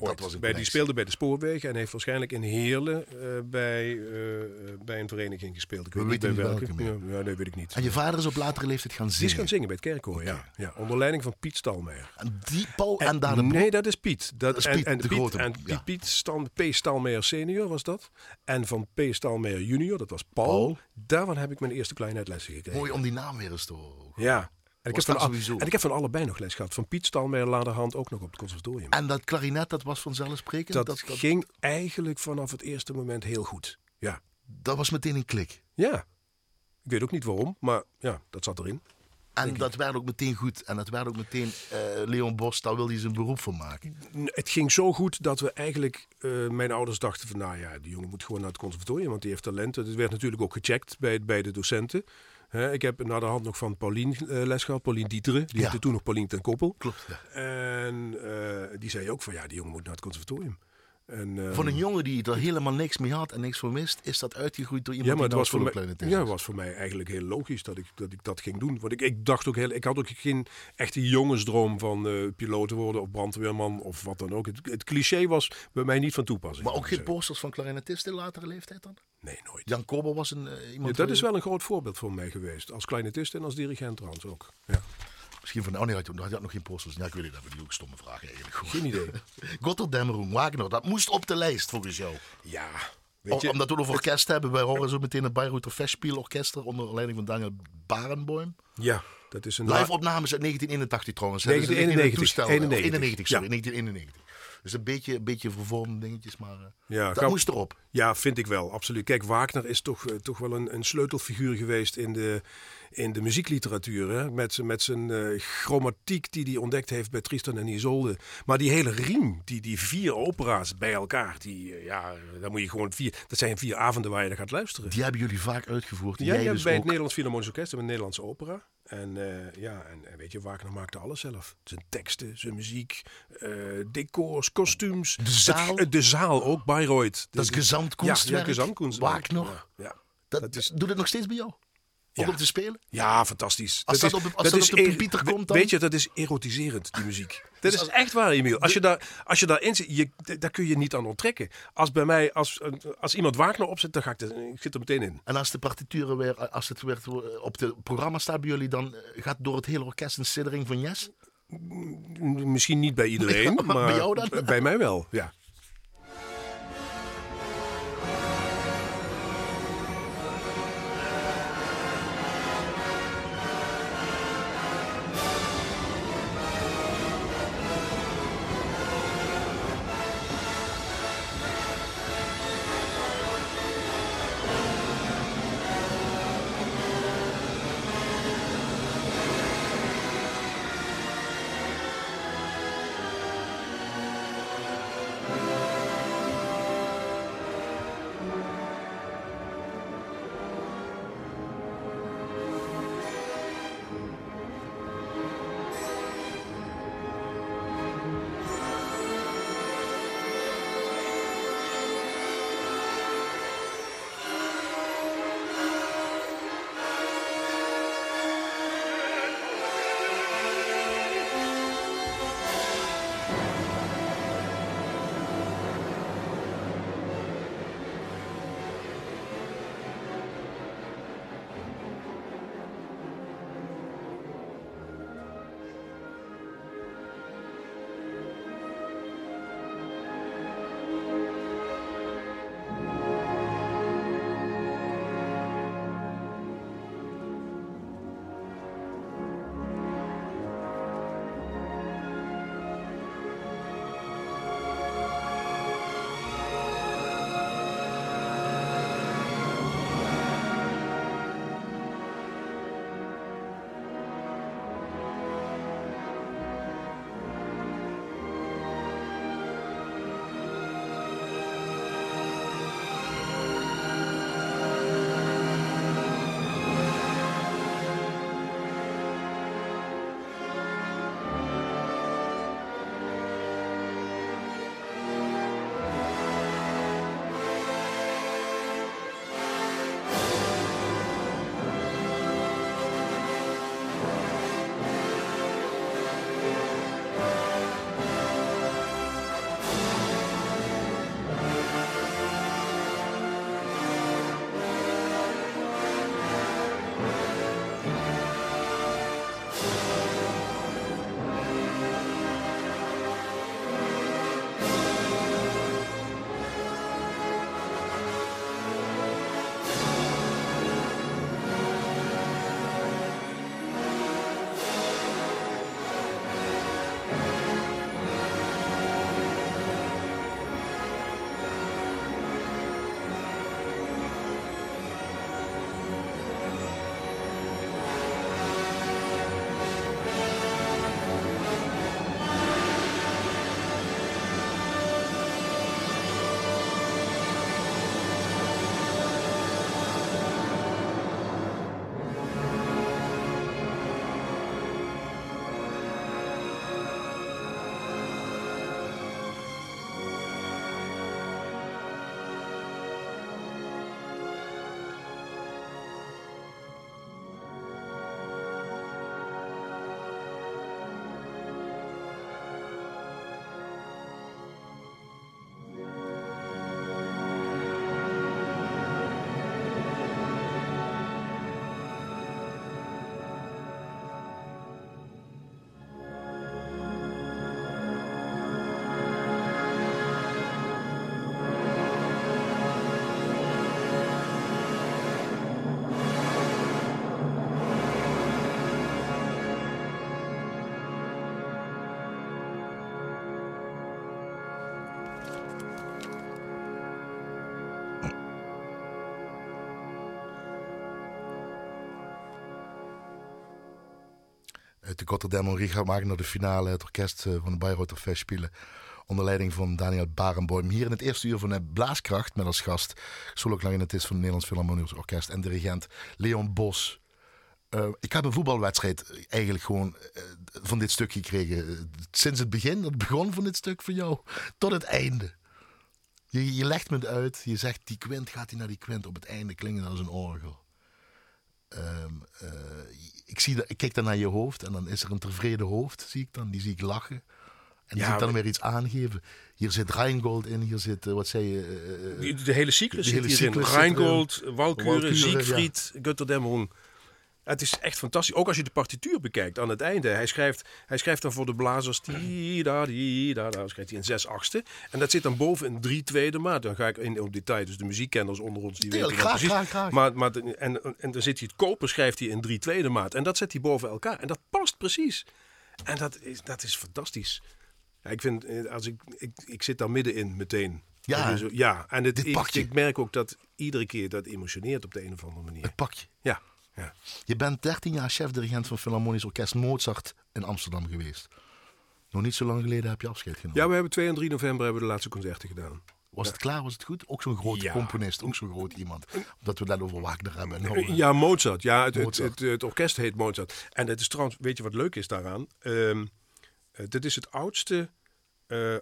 S3: Ooit.
S2: was
S3: bij, die speelde bij de spoorwegen en heeft waarschijnlijk in Heerlen eh, bij, eh, eh, bij een vereniging gespeeld. Ik
S2: We
S3: weet niet bij welke.
S2: welke meer.
S3: Ja, ja, nee, weet ik niet.
S2: En je vader is op latere leeftijd gaan
S3: Die is
S2: zingen.
S3: gaan zingen bij het kerkkoor, ja. ja. Onder leiding van Piet Stalmeijer.
S2: En die Paul en, daar de
S3: nee, dat is Piet. Dat,
S2: is Piet,
S3: en
S2: de
S3: Piet,
S2: grote,
S3: En
S2: ja.
S3: Piet, Piet Stal, P. Stalmeijer senior was dat. En van P. Stalmeijer junior, dat was Paul.
S2: Paul.
S3: Daarvan heb ik mijn eerste kleinheidlessen gekregen.
S2: Mooi om die naam weer eens te horen.
S3: Ja. En ik, heb van en ik heb van allebei nog les gehad. Van Piet Stalmeijer laderhand ook nog op het conservatorium.
S2: En dat klarinet, dat was vanzelfsprekend?
S3: dat,
S2: dat, dat,
S3: ging eigenlijk vanaf het eerste moment heel goed. Ja.
S2: dat was meteen een klik.
S3: Ja. Ik weet ook niet waarom, maar ja, dat zat erin.
S2: En dat werd ook meteen goed. En dat werd ook meteen eh, Leon Bos, daar wilde hij zijn beroep van maken.
S3: Het ging zo goed dat we eigenlijk, eh, mijn ouders dachten van, nou ja, die jongen moet gewoon naar het conservatorium, want die heeft talenten. Het werd natuurlijk ook gecheckt bij, bij de docenten. Ik heb naar de hand nog van Paulien eh, les gehad, Paulien Dieteren. Die
S2: Ja.
S3: heette toen nog Paulien ten Koppel.
S2: Klopt. Ja.
S3: En eh, die zei ook van, ja, die jongen moet naar het conservatorium. En, eh,
S2: Van een jongen die er helemaal niks mee had en niks voor mist, is dat uitgegroeid door iemand
S3: ja, maar
S2: die
S3: was, voor mij,
S2: kleine
S3: ja, was voor mij eigenlijk heel logisch dat ik dat, ik dat ging doen. Want ik, ik dacht ook heel, ik had ook geen echte jongensdroom van eh piloot te worden of brandweerman of wat dan ook. Het, het cliché was bij mij niet van toepassing.
S2: Maar ook geen posters van clarinetisten in latere leeftijd dan?
S3: Nee, nooit.
S2: Jan Kober was een, eh,
S3: Ja,
S2: iemand...
S3: dat
S2: waar
S3: is wel een groot voorbeeld voor mij geweest. Als kleinetist en als dirigent trouwens ook. Ja.
S2: Misschien van... Nee, hij had, had nog geen posters. Ja, ik weet het, dat is ook een stomme vraag eigenlijk.
S3: Geen idee. [laughs]
S2: Gotterdammerung, Wagner, dat moest op de lijst volgens jou.
S3: Ja, weet je.
S2: omdat we over orkest hebben, wij horen zo meteen het Bayreuther Festspielorkester onder leiding van Daniel Barenboim.
S3: Ja, dat is een...
S2: Live opnames uit 1981 trouwens. hè. Dus het ligt niet in het
S3: 1991.
S2: toestel. Of
S3: 91.
S2: 91, sorry,
S3: Ja.
S2: 1991. Dus een beetje, een beetje vervormde dingetjes, maar eh,
S3: Ja,
S2: dat moest erop.
S3: Ja, vind ik wel, absoluut. Kijk, Wagner is toch, eh, toch wel een, een sleutelfiguur geweest in de, in de muziekliteratuur. Hè? Met, met zijn eh, chromatiek die hij ontdekt heeft bij Tristan en Isolde. Maar die hele riem, die, die vier opera's bij elkaar, die, eh, ja, daar moet je gewoon vier, dat zijn vier avonden waar je naar gaat luisteren.
S2: Die hebben jullie vaak uitgevoerd.
S3: Ja,
S2: Jij
S3: ja,
S2: dus
S3: bij het. Nederlands Philharmonisch Orkest en het Nederlandse opera. En eh, ja, en, en weet je, Wagner maakte alles zelf. Zijn teksten, zijn muziek, eh, decors, kostuums.
S2: De zaal.
S3: Het- de zaal ook, Bayreuth.
S2: Dat is
S3: De-
S2: gezamtkunstwerk.
S3: Ja, ja gezamtkunstwerk.
S2: Wagner.
S3: Ja, ja.
S2: Dat,
S3: dat is-
S2: Doet het nog steeds bij jou? Ook
S3: Ja.
S2: om te spelen?
S3: Ja, fantastisch.
S2: Als dat op de- als dat op de
S3: er-
S2: pupieter
S3: we-
S2: komt dan?
S3: Weet je, dat is erotiserend, die muziek. [laughs] Dat is
S2: als-
S3: echt waar, Emiel. Als je, daar, als je daarin zit, je, daar kun je niet aan onttrekken. Als bij mij, als, als iemand Wagner opzet, dan ga ik, er, ik zit er meteen in.
S2: En als de partituren weer, als het weer op het programma staat bij jullie, dan eh, gaat door het hele orkest een siddering van yes?
S3: Misschien niet bij iedereen, [laughs]
S2: Maar
S3: maar
S2: bij jou dan?
S3: bij mij wel, ja.
S2: De Rotterdam Riga maken naar de finale. Het orkest eh, van de Bayreuther Festspielen. Onder leiding van Daniel Barenboim. Hier in het eerste uur van Blaaskracht met als gast. Solo-clarinetist van het Nederlands Philharmonisch Orkest. En dirigent Leon Bos. Uh, ik heb een voetbalwedstrijd eigenlijk gewoon van dit stuk gekregen. Sinds het begin, het begon van dit stuk voor jou, tot het einde. Je, legt me het uit, je zegt die kwint, gaat hij naar die kwint. Op het einde klinkt het als een orgel. Um, uh, ik, zie dat, ik kijk dan naar je hoofd en dan is er een tevreden hoofd, zie ik dan. Die zie ik lachen. En die ja, zie ik dan weer iets aangeven. Hier zit Rheingold in, hier zit, uh, wat zei je?
S3: Uh, de hele cyclus de zit hele hierin. Rheingold, Walküre, Siegfried, ja. Götterdämmerung. Het is echt fantastisch. Ook als je de partituur bekijkt aan het einde. Hij schrijft, hij schrijft dan voor de blazers. Die, da, die, da, da, schrijft hij in zes achtste. En dat zit dan boven in drie tweede maat. Dan ga ik in op detail. Dus de muziekkenners onder ons die weten
S2: graag,
S3: precies.
S2: Graag, graag.
S3: Maar, maar, en, en dan zit hij het koper, schrijft hij in drie tweede maat. En dat zet hij boven elkaar. En dat past precies. En dat is, dat is fantastisch. Ja, ik vind, eh, als ik, ik, ik zit daar middenin meteen.
S2: Ja,
S3: ja. en het, ik, ik merk ook dat iedere keer dat emotioneert op de een of andere manier.
S2: Het pakje.
S3: Ja. Ja.
S2: Je bent 13 jaar chef-dirigent van Philharmonisch Orkest Mozart in Amsterdam geweest. Nog niet zo lang geleden heb je afscheid genomen.
S3: Ja, we hebben 2 en 3 november hebben we de laatste concerten gedaan.
S2: Was het klaar? Was het goed? Ook zo'n groot ja. componist, ook zo'n groot iemand. Omdat we het over Wagner hebben.
S3: Nou, ja, Mozart. Ja, het, Mozart. Het, het, het, orkest heet Mozart. En het is trouwens, weet je wat leuk is daaraan? Um, dit is het oudste uh,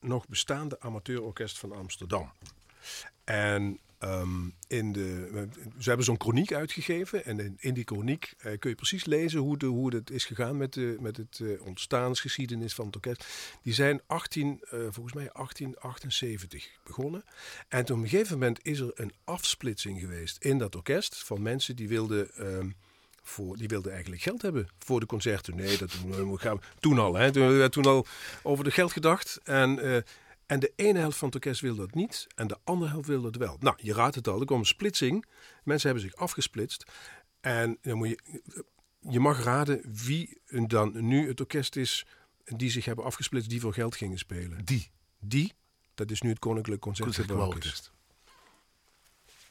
S3: nog bestaande amateurorkest van Amsterdam. En Um, in de, ze hebben zo'n chroniek uitgegeven. En in, in die chroniek uh, kun je precies lezen hoe, de, hoe het is gegaan met, de, met het uh, ontstaansgeschiedenis van het orkest. Die zijn 18, uh, volgens mij 1878 begonnen. En op een gegeven moment is er een afsplitsing geweest in dat orkest van mensen die wilden. Um, voor, die wilden eigenlijk geld hebben voor de concerten. Nee, dat we gaan toen al. Hè. Toen toen al over de geld gedacht. En en de ene helft van het orkest wil dat niet en de andere helft wil dat wel. Nou, je raadt het al, er komt een splitsing. Mensen hebben zich afgesplitst. En dan moet je, je mag raden wie dan nu het orkest is die zich hebben afgesplitst, die voor geld gingen spelen.
S2: Die?
S3: Die, dat is nu het Koninklijk
S2: Concertgebouworkest.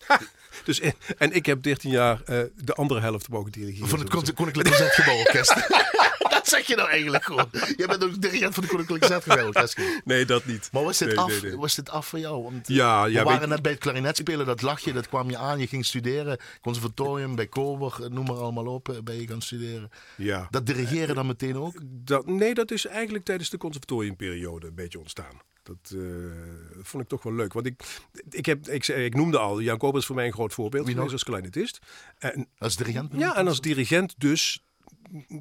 S2: [laughs]
S3: Dus, en ik heb 13 jaar uh, de andere helft mogen dirigeren.
S2: Van het Koninklijk Concertgebouworkest. [laughs] dat zeg je nou eigenlijk gewoon. Jij bent ook dirigent van de Koninklijke Zetgeweld.
S3: Nee, dat niet.
S2: Maar was dit,
S3: nee,
S2: af,
S3: nee, nee.
S2: was dit af voor jou? Want
S3: ja, ja,
S2: we waren net bij het klarinetspelen, dat lag je, dat kwam je aan. Je ging studeren, conservatorium, bij Kober, noem maar allemaal op, ben je gaan studeren.
S3: Ja.
S2: Dat dirigeren dan meteen ook?
S3: Dat, nee, dat is eigenlijk tijdens de conservatoriumperiode een beetje ontstaan. Dat uh, vond ik toch wel leuk. Want ik, ik, heb, ik, ik noemde al, Jan Koper is voor mij een groot voorbeeld.
S2: Wie
S3: als kleinetist. En,
S2: als dirigent?
S3: Ja, en als dirigent dus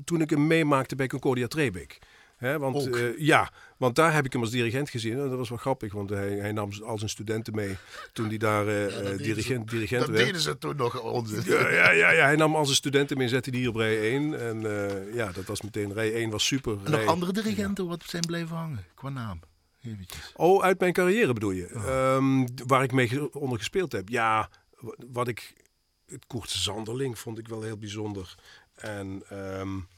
S3: toen ik hem meemaakte bij Concordia Trebek. He, want, uh, ja, want daar heb ik hem als dirigent gezien. En dat was wel grappig, want hij, hij nam al zijn studenten mee toen hij daar uh, ja, dirigent, dirigent
S2: dat
S3: werd.
S2: deden ze toen nog.
S3: Ja, ja, ja, ja, hij nam al zijn studenten mee en zette die hier op rij 1. En uh, ja, dat was meteen, rij 1 was super.
S2: En nog andere dirigenten wat zijn blijven hangen, qua naam? Eventjes.
S3: Oh, uit mijn carrière bedoel je? Oh. Um, waar ik mee onder gespeeld heb? Ja, wat ik... Het Koert Zanderling vond ik wel heel bijzonder. En um,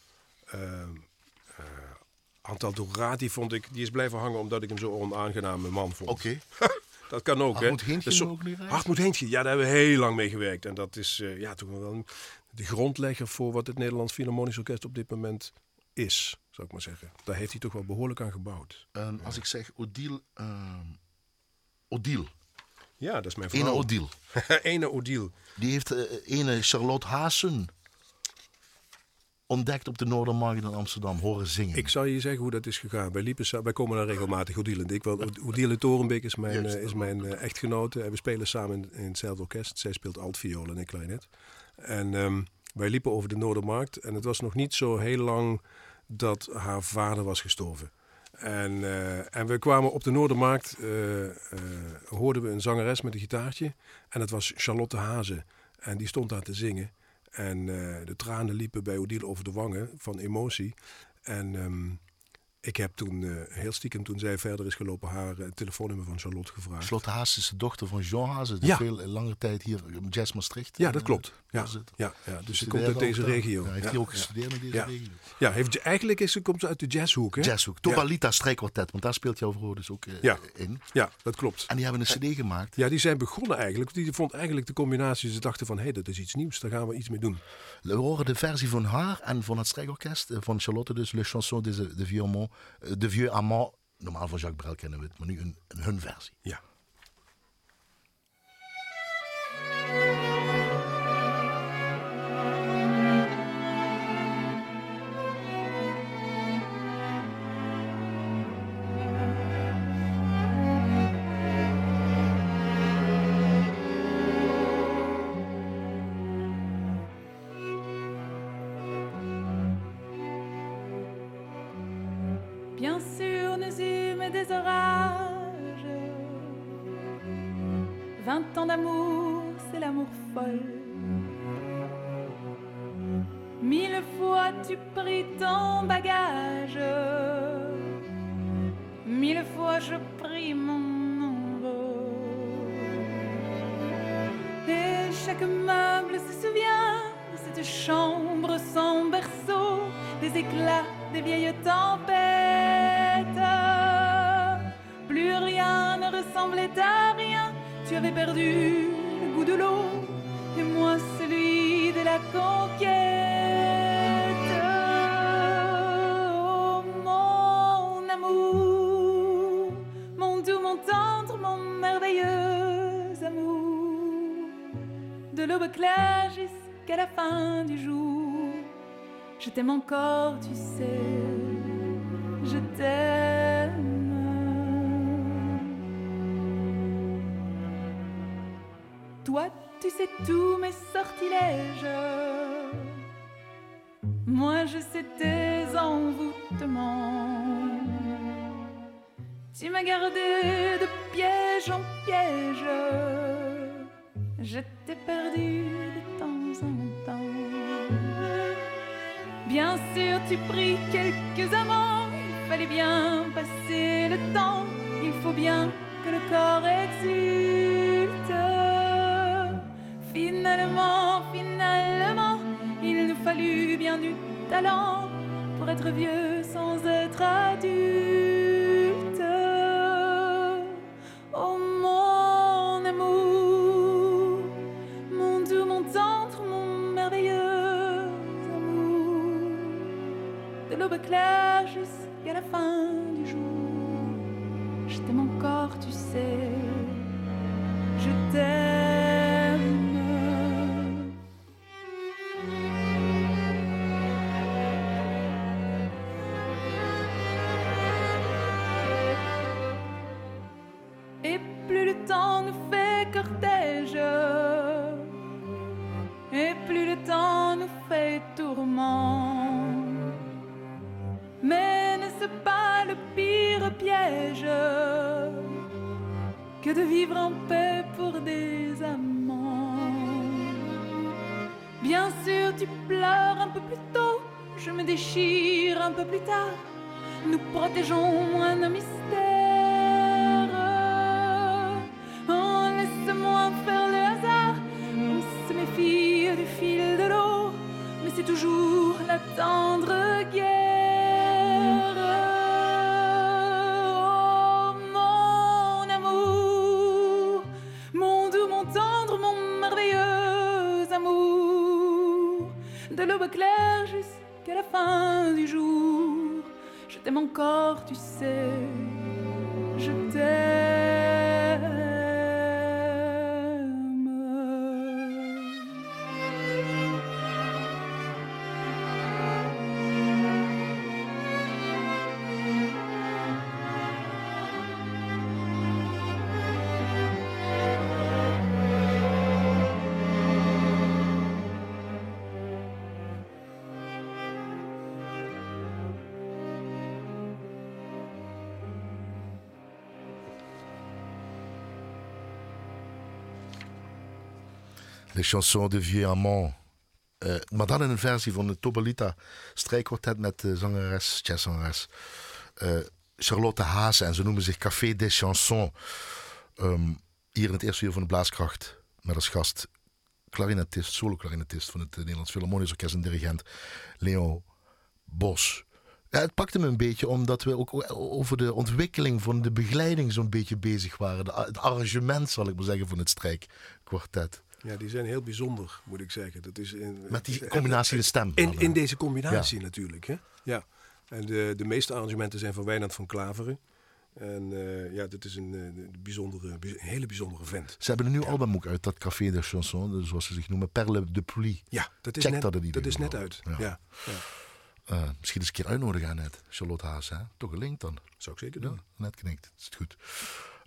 S3: Antal Dorati vond ik, die is blijven hangen omdat ik hem zo onaangename man vond.
S2: Oké.
S3: Okay. [laughs] dat kan ook, hè?
S2: Heentje
S3: zo,
S2: ook niet
S3: Hartmoed Heentje, ja, daar hebben we heel lang mee gewerkt. En dat is uh, ja, toch wel de grondlegger voor wat het Nederlands Philharmonisch Orkest op dit moment is, zou ik maar zeggen. Daar heeft hij toch wel behoorlijk aan gebouwd.
S2: En als ik zeg Odile, uh, Odile.
S3: Ja, dat is mijn vrouw.
S2: Ene Odile. [laughs]
S3: ene Odile.
S2: Die heeft uh, ene Charlotte Haasen ontdekt op de Noordermarkt in Amsterdam, horen zingen.
S3: Ik zal je zeggen hoe dat is gegaan. Wij, liepen, wij komen daar regelmatig, Odile en ik. Odile Torenbeek is mijn, Juist, is mijn uh, echtgenote. En we spelen samen in, in hetzelfde orkest. Zij speelt altviool en ik klarinet. En um, wij liepen over de Noordermarkt. En het was nog niet zo heel lang dat haar vader was gestorven. En, uh, en we kwamen op de Noordermarkt, hoorden we een zangeres met een gitaartje. En dat was Charlotte Hazen. En die stond daar te zingen. En uh, de tranen liepen bij Odile over de wangen van emotie. En um, Ik heb toen uh, heel stiekem, toen zij verder is gelopen, haar uh, telefoonnummer van Charlotte gevraagd.
S2: Charlotte Haas is de dochter van Jean Haas. Die ja. veel lange tijd hier in Jazz Maastricht.
S3: Ja, dat klopt. Ja, ja, ja, dus ze komt uit deze regio.
S2: Ja, heeft hij ook gestudeerd in deze regio?
S3: Ja, heeft, eigenlijk is, ze, komt ze uit de jazzhoek. Hè?
S2: Jazzhoek. Tobalita strijkkwartet, want daar speelt jouw vrouw dus ook uh, in.
S3: Ja, dat klopt.
S2: En die hebben een cd gemaakt.
S3: Ja, die zijn begonnen eigenlijk. Die vond eigenlijk de combinatie. Ze dachten van, hé, hey, dat is iets nieuws. Daar gaan we iets mee doen.
S2: We horen de versie van haar en van het strijkorkest. Van Charlotte dus, Le Chanson de, Amant. De Vieux Amant. Normaal van Jacques Brel kennen we het, maar nu een hun versie.
S3: Ja.
S1: À rien, tu avais perdu le goût de l'eau et moi celui de la conquête. Oh, mon amour, mon doux, mon tendre, mon merveilleux amour, de l'aube claire jusqu'à la fin du jour, je t'aime encore, tu sais, je t'aime. Sais tous mes sortilèges. Moi, je sais tes envoûtements. Tu m'as gardé de piège en piège. Je t'ai perdu de temps en temps. Bien sûr, tu pris quelques amants. Il fallait bien passer le temps. Il faut bien que le corps exulte. Finalement, finalement, il nous fallut bien du talent pour être vieux sans être adulte. Oh mon amour, mon doux, mon tendre, mon merveilleux amour, de l'aube claire jusqu'à la fin du jour, je t'aime encore, tu sais, je t'aime. Mais n'est-ce pas le pire piège que de vivre en paix pour des amants? Bien sûr, tu pleures un peu plus tôt, je me déchire un peu plus tard. Nous protégeons un mystère.
S2: Les chansons de Vieux Amant. Uh, maar dan in een versie van de Tobalita strijkkwartet met de zangeres, jazzzangeres eh, Charlotte Haase en ze noemen zich Café des Chansons. Ehm, hier in het eerste uur van de Blaaskracht met als gast clarinetist, solo-clarinetist van het eh, Nederlands Philharmonisch Orkest en dirigent Leo Bos. Ja, het pakte me een beetje omdat we ook over de ontwikkeling van de begeleiding zo'n beetje bezig waren. De, het arrangement, zal ik maar zeggen, van het strijkkwartet.
S3: Ja, die zijn heel bijzonder, moet ik zeggen. Dat is in,
S2: Met die combinatie de stem.
S3: In, in deze combinatie natuurlijk, hè? Ja. En de, de meeste arrangementen zijn van Wijnand van Klaveren. En uh, ja, dit is een, een bijzondere, een hele bijzondere vent.
S2: Ze hebben een nieuw ja. album ook uit, dat Café de Chanson, dus zoals ze zich noemen, Perle de Pluie.
S3: Ja, dat is
S2: Check
S3: net,
S2: dat,
S3: dat is net uit. Ja. ja.
S2: Uh, misschien eens een keer uitnodigen aan net, Charlotte Haas. Hè? Toch een link dan.
S3: Zou ik zeker doen.
S2: net knikt, is het goed.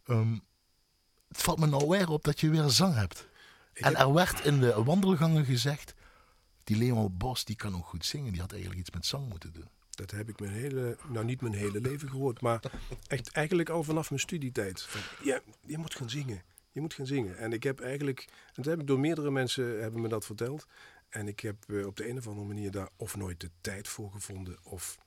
S2: Um, het valt me nou weer op dat je weer zang hebt. En er werd in de wandelgangen gezegd, die Leon Bos die kan ook goed zingen. Die had eigenlijk iets met zang moeten doen.
S3: Dat heb ik mijn hele, nou niet mijn hele leven gehoord, maar [laughs] echt eigenlijk al vanaf mijn studietijd. Van, ja, je moet gaan zingen. Je moet gaan zingen. En ik heb eigenlijk, en dat heb ik door meerdere mensen hebben me dat verteld. En ik heb uh, op de een of andere manier daar of nooit de tijd voor gevonden of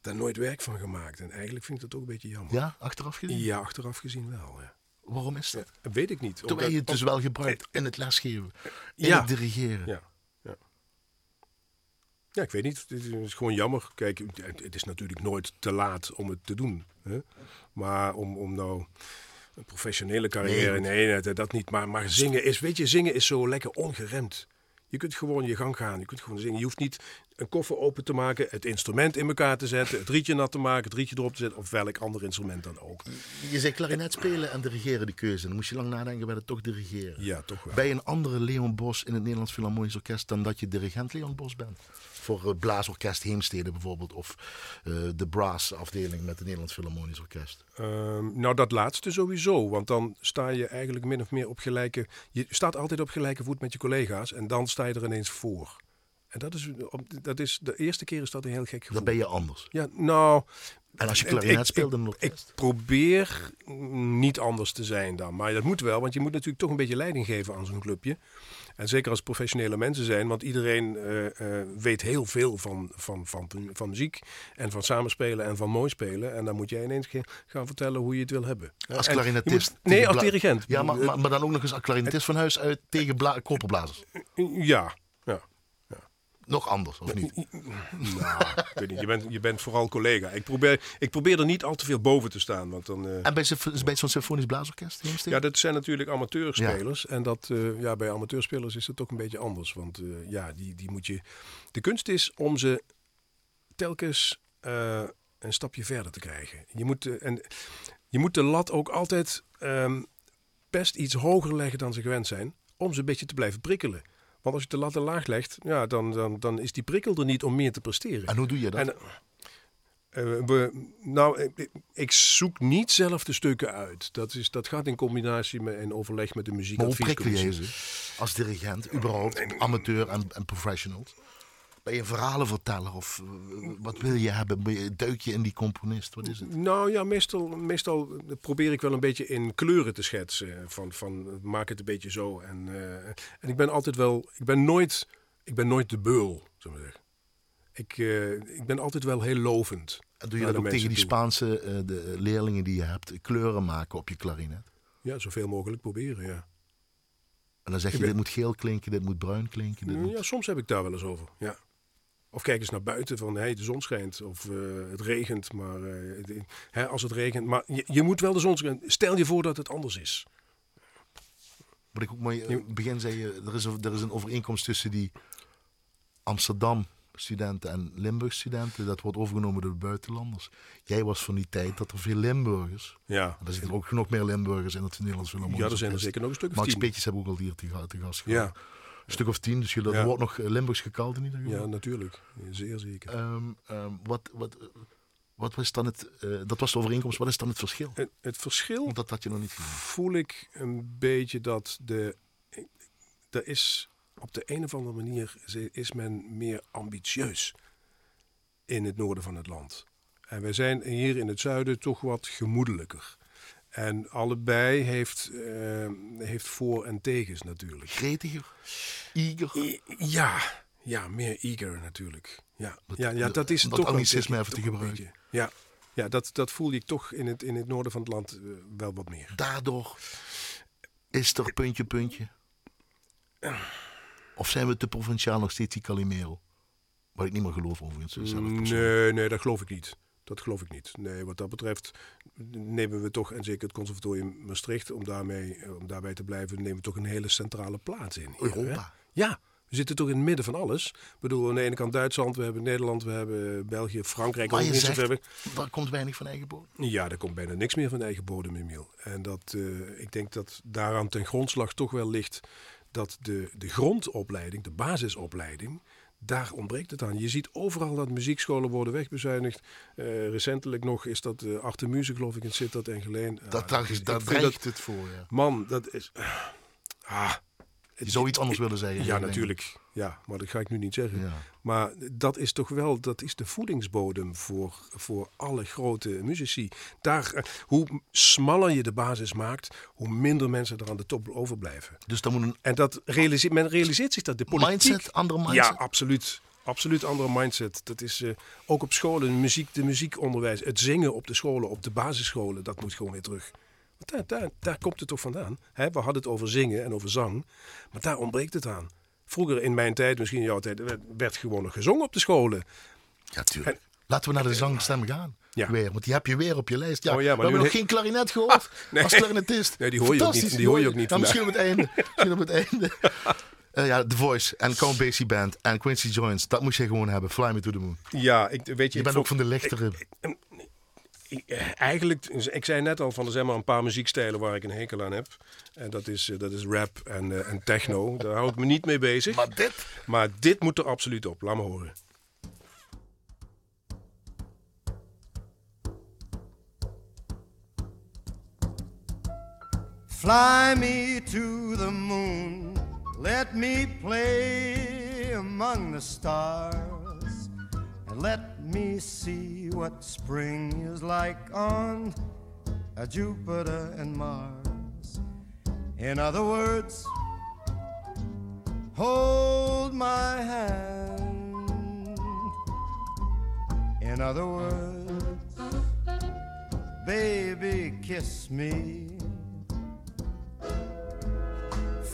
S3: daar nooit werk van gemaakt. En eigenlijk vind ik dat ook een beetje jammer.
S2: Ja, achteraf gezien?
S3: Ja, achteraf gezien wel. Ja.
S2: Waarom is dat?
S3: Weet ik niet.
S2: Terwijl je het dus wel gebruikt in het lesgeven, in ja. het dirigeren.
S3: Ja. ja. Ja, ik weet niet. Het is gewoon jammer. Kijk, het is natuurlijk nooit te laat om het te doen. Hè? Maar om, om nou een professionele carrière, nee, nee dat niet. Maar, maar zingen is, weet je, zingen is zo lekker ongeremd. Je kunt gewoon je gang gaan. Je kunt gewoon zingen. Je hoeft niet een koffer open te maken, het instrument in elkaar te zetten, het rietje nat te maken, het rietje erop te zetten of welk ander instrument dan ook.
S2: Je zei klarinet spelen en dirigeren de keuze. Dan moest je lang nadenken bij het toch dirigeren.
S3: Ja, toch wel.
S2: Bij een andere Leon Bos in het Nederlands Philharmonisch Orkest dan dat je dirigent Leon Bos bent. Voor het Blaasorkest Heemstede bijvoorbeeld of uh, de brass afdeling met het Nederlands Philharmonisch Orkest.
S3: Um, nou, dat laatste sowieso, want dan sta je eigenlijk min of meer op gelijke... Je staat altijd op gelijke voet met je collega's en dan sta je er ineens voor. En dat is, dat is de eerste keer is dat een heel gek gevoel.
S2: Dan ben je anders.
S3: Ja, nou.
S2: En als je klarinet speelt, dan
S3: ik, ik probeer niet anders te zijn dan. Maar dat moet wel, want je moet natuurlijk toch een beetje leiding geven aan zo'n clubje. En zeker als professionele mensen zijn, want iedereen uh, uh, weet heel veel van, van, van, van muziek en van samenspelen en van mooi spelen. En dan moet jij ineens gaan vertellen hoe je het wil hebben.
S2: Als klarinetist?
S3: Nee, als dirigent.
S2: Ja, maar, maar, maar, dan ook nog eens als klarinetist van huis uit tegen bla- koperblazers.
S3: Ja
S2: nog anders, of niet?
S3: Nou, ik weet niet. Je, bent, je bent vooral collega. Ik probeer, ik probeer er niet al te veel boven te staan. Want dan, uh...
S2: En bij, bij zo'n symfonisch blaasorkest?
S3: Ja, dat zijn natuurlijk amateurspelers. Ja. En dat, uh, ja, bij amateurspelers is het ook een beetje anders. Want uh, ja, die, die moet je... De kunst is om ze telkens een stapje verder te krijgen. Je moet, en, je moet de lat ook altijd um, best iets hoger leggen dan ze gewend zijn. Om ze een beetje te blijven prikkelen. Want als je de lat laag legt, ja, dan, dan, dan is die prikkel er niet om meer te presteren.
S2: En hoe doe je dat? En,
S3: uh, we, nou, ik, ik, zoek niet zelf de stukken uit. Dat, is, dat gaat in combinatie met en overleg met de muziek.
S2: Maar hoe prikkel je ze als dirigent, überhaupt, amateur en, en professionals? Ben je verhalenverteller of wat wil je hebben? Duik je in die componist? Wat is het?
S3: Nou ja, meestal, meestal probeer ik wel een beetje in kleuren te schetsen. Van, van maak het een beetje zo. En, uh, en ik ben altijd wel, ik ben nooit, ik ben nooit de beul, zullen we zeggen. Ik, uh, ik ben altijd wel heel lovend.
S2: En doe je dat ook tegen die Spaanse uh, de leerlingen die je hebt, kleuren maken op je klarinet?
S3: Ja, zoveel mogelijk proberen, ja.
S2: En dan zeg je, dit moet geel klinken, dit moet bruin klinken. Dit
S3: ja,
S2: moet...
S3: soms heb ik daar wel eens over, ja. Of kijk eens naar buiten van hey, de zon schijnt of uh, het regent. Maar uh, de, hè, als het regent. Maar je, je, moet wel de zon schijnen. Stel je voor dat het anders is.
S2: Wat ik ook mooi in het begin zei, er is, er is een overeenkomst tussen die Amsterdam studenten en Limburg studenten. Dat wordt overgenomen door de buitenlanders. Jij was van die tijd dat er veel Limburgers.
S3: Ja.
S2: Er zitten ook nog meer Limburgers in het Nederlands film.
S3: Ja, er zijn er zeker nog een stuk of
S2: Max. Peetjes hebben ook al hier te, te gast gehad.
S3: Ja.
S2: Een stuk of tien, dus er ja. wordt nog Limburgs gekald in ieder geval.
S3: Ja, natuurlijk. Zeer zeker.
S2: Um, um, wat, wat, wat was dan het, uh, dat was de overeenkomst, wat is dan het verschil?
S3: Het, het verschil
S2: Want dat had je nog niet
S3: voel ik een beetje dat de, er is op de een of andere manier is men meer ambitieus in het noorden van het land. En wij zijn hier in het zuiden toch wat gemoedelijker. En allebei heeft, uh, heeft voor- en tegens natuurlijk.
S2: Gretiger? Eager?
S3: Ja, ja, meer eager natuurlijk. ja. ja, ja dat is
S2: dat
S3: toch
S2: anglicisme
S3: ik,
S2: even te gebruiken.
S3: Ja, ja dat, dat voel je toch in het, in het noorden van het land eh, wel wat meer.
S2: Daardoor is er puntje, puntje. Of zijn we te provinciaal nog steeds die Calimero? Wat ik niet meer geloof overigens. zelf persoonlijk.
S3: Nee, nee, dat geloof ik niet. Dat geloof ik niet. Nee, wat dat betreft nemen we toch, en zeker het conservatorium Maastricht, om, daarmee, eh, om daarbij te blijven, nemen we toch een hele centrale plaats in. hier, hè?
S2: Europa.
S3: Ja, we zitten toch in het midden van alles. Ik bedoel, aan de ene kant Duitsland, we hebben Nederland, we hebben België, Frankrijk.
S2: Maar je zegt,
S3: weg.
S2: daar komt weinig van eigen bodem.
S3: Ja, er komt bijna niks meer van eigen bodem, Emiel. En dat, eh, ik denk dat daaraan ten grondslag toch wel ligt dat de, de grondopleiding, de basisopleiding, daar ontbreekt het aan. Je ziet overal dat muziekscholen worden wegbezuinigd. Eh, recentelijk nog is dat uh, Arte Muziek, geloof ik, in Sittard en Geleen.
S2: Dat,
S3: Ah,
S2: daar,
S3: is-
S2: daar dreigt het voor, ja.
S3: Man, dat is... Ah,
S2: Je zou iets anders willen zeggen.
S3: ja, natuurlijk. Ja, maar dat ga ik nu niet zeggen.
S2: Ja.
S3: Maar dat is toch wel dat is de voedingsbodem voor, voor alle grote muzici. Daar, eh, hoe smaller je de basis maakt, hoe minder mensen er aan de top overblijven.
S2: Dus dan moet een
S3: En dat realiseert, men realiseert zich dat. De politiek,
S2: mindset, andere mindset.
S3: Ja, absoluut. Absoluut andere mindset. Dat is eh, ook op scholen, muziek, de muziekonderwijs, het zingen op de scholen, op de basisscholen, dat moet gewoon weer terug. Want daar, daar, daar komt het toch vandaan. Hè, we hadden het over zingen en over zang, maar daar ontbreekt het aan. Vroeger in mijn tijd, misschien in jouw tijd, werd, gewoon nog gezongen op de scholen.
S2: Ja, tuurlijk. Laten we naar de zangstem gaan.
S3: Ja.
S2: Weer, want die heb je weer op je lijst. Ja,
S3: Oh ja, maar
S2: we hebben nog
S3: he-
S2: geen klarinet gehoord
S3: nee.
S2: als klarinetist.
S3: Nee, die hoor je ook niet- die hoor je ook niet
S2: misschien op het einde. misschien op het einde. [laughs] Eh, ja, The Voice en Count Basie Band en Quincy Jones. Dat moest je gewoon hebben. Fly Me to the Moon.
S3: Ja, ik, weet je,
S2: Je bent ook van de lichtere...
S3: Ik- Eigenlijk, ik zei net al van er zijn maar een paar muziekstijlen waar ik een hekel aan heb. En dat is, eh, dat is rap en, eh, en techno. Daar hou ik me niet mee bezig.
S2: Maar dit...
S3: Maar dit moet er absoluut op. Laat me horen.
S4: Fly me to the moon, let me play among the stars, and let me see what spring is like on Jupiter and Mars. In other words, hold my hand. In other words, baby, kiss me.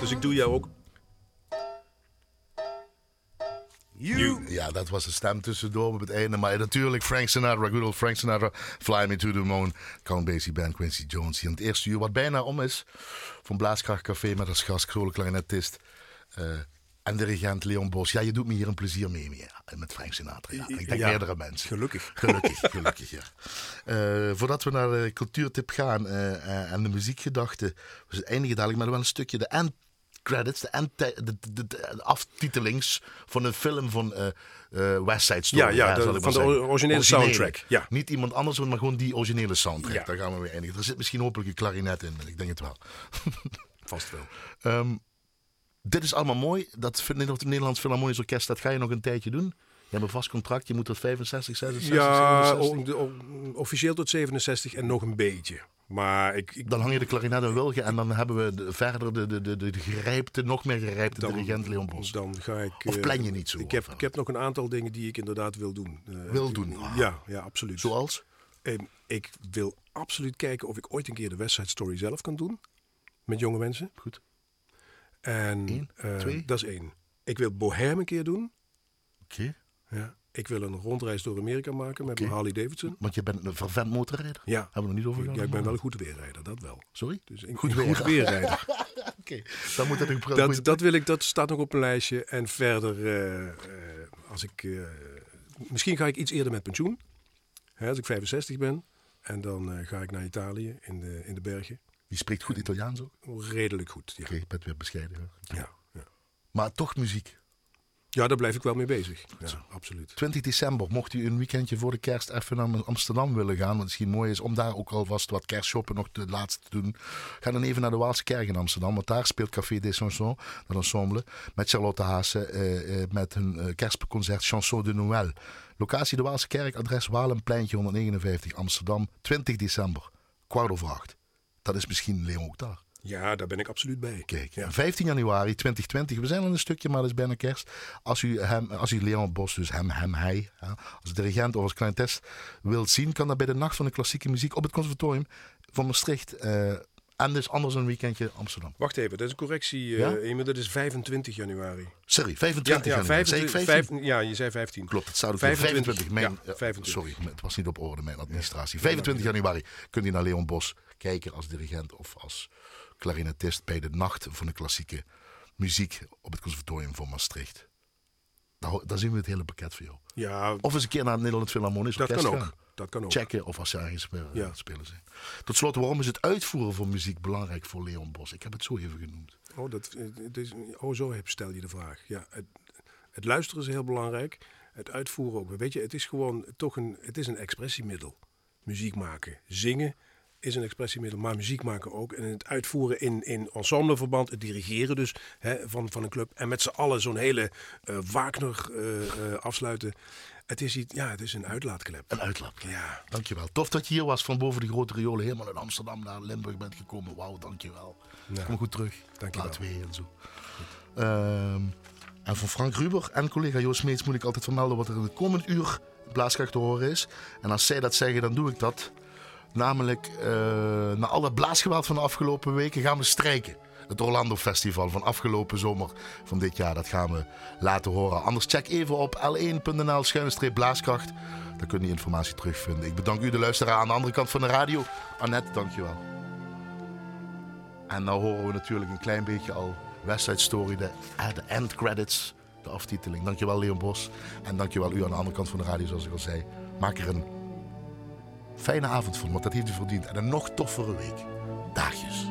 S3: Dus ik doe jou ook.
S4: you.
S2: Ja, dat was de stem tussendoor op het einde. Maar natuurlijk Frank Sinatra, good old Frank Sinatra. Fly Me to the Moon. Count Basie Band, Quincy Jones. Hier in het eerste uur, wat bijna om is. Van Blaaskracht Café met als gast, Krole klarinetist. eh, en dirigent Leon Bos. Ja, je doet me hier een plezier mee, ja, met Frank Sinatra. Ja. Ik denk
S3: Ja,
S2: meerdere mensen.
S3: Gelukkig. [laughs]
S2: Gelukkig, gelukkig, ja. Eh, voordat we naar de cultuurtip gaan eh, eh, en de muziekgedachte. We eindigen dadelijk met wel een stukje de credits, de, end, de, de, de- de aftitelings van een film van eh, eh, West Side Story.
S3: Ja, van de originele soundtrack, ja.
S2: Niet iemand anders, maar gewoon die originele soundtrack.
S3: Ja.
S2: Daar gaan we mee eindigen. Er zit misschien hopelijk een klarinet in, ik denk het wel. [laughs]
S3: Vast wel.
S2: Ehm, dit is allemaal mooi. Dat het Nederlands Philharmonisch Orkest, dat ga je nog een tijdje doen. Je hebt een vast contract, je moet tot 65, 66,
S3: Ja,
S2: 67.
S3: o- de- o- officieel tot 67 en nog een beetje. Maar ik, ik
S2: Dan hang je de klarinet in Wilgen en dan hebben we de- verder de, de, de, de, gerijpte, nog meer gerijpte
S3: Dan-
S2: dirigent Leon Bos.
S3: dan ga ik...
S2: Of
S3: eh,
S2: plan je niet zo,
S3: Ik heb, ik heb nog een aantal dingen die ik inderdaad wil doen. Eh,
S2: Wil doen, ah.
S3: Ja, ja, absoluut.
S2: Zoals?
S3: Ehm, ik wil absoluut kijken of ik ooit een keer de West Side Story zelf kan doen. Met jonge mensen.
S2: Goed.
S3: En
S2: Eén,
S3: eh,
S2: twee.
S3: dat is één. Ik wil Bohem een keer doen.
S2: Oké.
S3: Ja. Ik wil een rondreis door Amerika maken met
S2: Oké.
S3: mijn Harley Davidson.
S2: Want je bent een vervent motorrijder.
S3: Ja.
S2: Hebben we nog niet over
S3: Ja,
S2: gehad.
S3: ik ben wel een goed weerrijder, dat wel.
S2: Sorry?
S3: Dus een
S2: Goed
S3: weerrijder. [laughs]
S2: Oké. Dan moet dat ook
S3: dat, dat wil ik, dat staat nog op een lijstje. En verder, eh, eh, als ik, eh, misschien ga ik iets eerder met pensioen. Hè, als ik 65 ben. En dan ga ik naar Italië in de, in de bergen.
S2: Je spreekt goed Italiaans ook.
S3: Redelijk goed. Ja.
S2: Oké, ik ben weer bescheiden. hè.
S3: Ja, ja.
S2: Maar toch muziek.
S3: Ja, daar blijf ik wel mee bezig. Ja, absoluut.
S2: 20 december, mocht u een weekendje voor de kerst even naar Amsterdam willen gaan, wat misschien mooi is om daar ook alvast wat kerstshoppen nog de laatste te doen, ga dan even naar de Waalse Kerk in Amsterdam, want daar speelt Café des Chansons, dat ensemble, met Charlotte Haase, eh, eh, met hun eh, kerstconcert Chanson de Noël. Locatie de Waalse Kerk, adres Walenpleintje 159 Amsterdam, 20 december, kwart over acht. Dat is misschien Leon ook daar.
S3: Ja, daar ben ik absoluut bij.
S2: Kijk,
S3: Ja.
S2: 15 januari 2020, we zijn al een stukje, maar dat is bijna kerst. Als u, hem, als u Leon Bos, dus hem, hem, hij, hè, als dirigent of als kleintest wilt zien, kan dat bij de Nacht van de Klassieke Muziek op het Conservatorium van Maastricht. eh, en dus anders een weekendje Amsterdam.
S3: Wacht even, dat is een correctie, eh
S2: Ja?
S3: Dat is 25 januari.
S2: Sorry, 25
S3: ja, ja,
S2: januari. Zei ik
S3: 25,
S2: 15?
S3: vijf- ja, je zei 15.
S2: Klopt, het staat weer
S3: 25,
S2: 25. Mijn,
S3: ja,
S2: eh,
S3: 25.
S2: Sorry, het was niet op orde, mijn administratie. 25 januari kunt u naar Leon Bos kijken als dirigent of als klarinetist bij de Nacht van de Klassieke Muziek op het Conservatorium van Maastricht. Daar, daar zien we het hele pakket voor jou.
S3: Ja,
S2: Of eens een keer naar het Nederlands Philharmonisch
S3: dat
S2: Orkest
S3: kan ook.
S2: gaan.
S3: Dat kan ook.
S2: Checken of als ze ergens spelen,
S3: Ja.
S2: spelen zijn. Tot slot, waarom is het uitvoeren van muziek belangrijk voor Leon Bos? Ik heb het zo even genoemd.
S3: Oh, dat, het is, oh, zo heb, stel je de vraag. Ja, het, het luisteren is heel belangrijk. Het uitvoeren ook. Weet je, het is gewoon toch een, het is een expressiemiddel. Muziek maken. Zingen is een expressiemiddel, maar muziek maken ook. En het uitvoeren in, in ensembleverband, het dirigeren dus hè, van, van een club. En met z'n allen zo'n hele eh, Wagner eh, eh, afsluiten. Het is, iets, ja, het is een uitlaatklep.
S2: Een uitlaatklep.
S3: Ja.
S2: Dankjewel. Tof dat je hier was van boven de grote riolen helemaal in Amsterdam naar Limburg bent gekomen. Wauw, dankjewel.
S3: Ja.
S2: Kom goed terug.
S3: Dankjewel.
S2: Laat weer en zo. Ehm, en van Frank Ruber en collega Joost Meets moet ik altijd vermelden wat er in het komend uur blaaskracht te horen is. En als zij dat zeggen, dan doe ik dat. Namelijk, eh, na al dat blaasgeweld van de afgelopen weken gaan we strijken. Het Orlando Festival van afgelopen zomer van dit jaar, dat gaan we laten horen. Anders check even op l1.nl schuine blaaskracht. Daar kun je informatie terugvinden. Ik bedank u, de luisteraar aan de andere kant van de radio. Annette, dankjewel. En nou horen we natuurlijk een klein beetje al West Side Story, de, eh, de end credits, de aftiteling. Dankjewel Leon Bos. En dankjewel u aan de andere kant van de radio, zoals ik al zei. Maak er een fijne avond van, want dat heeft u verdiend. En een nog toffere week. Daagjes.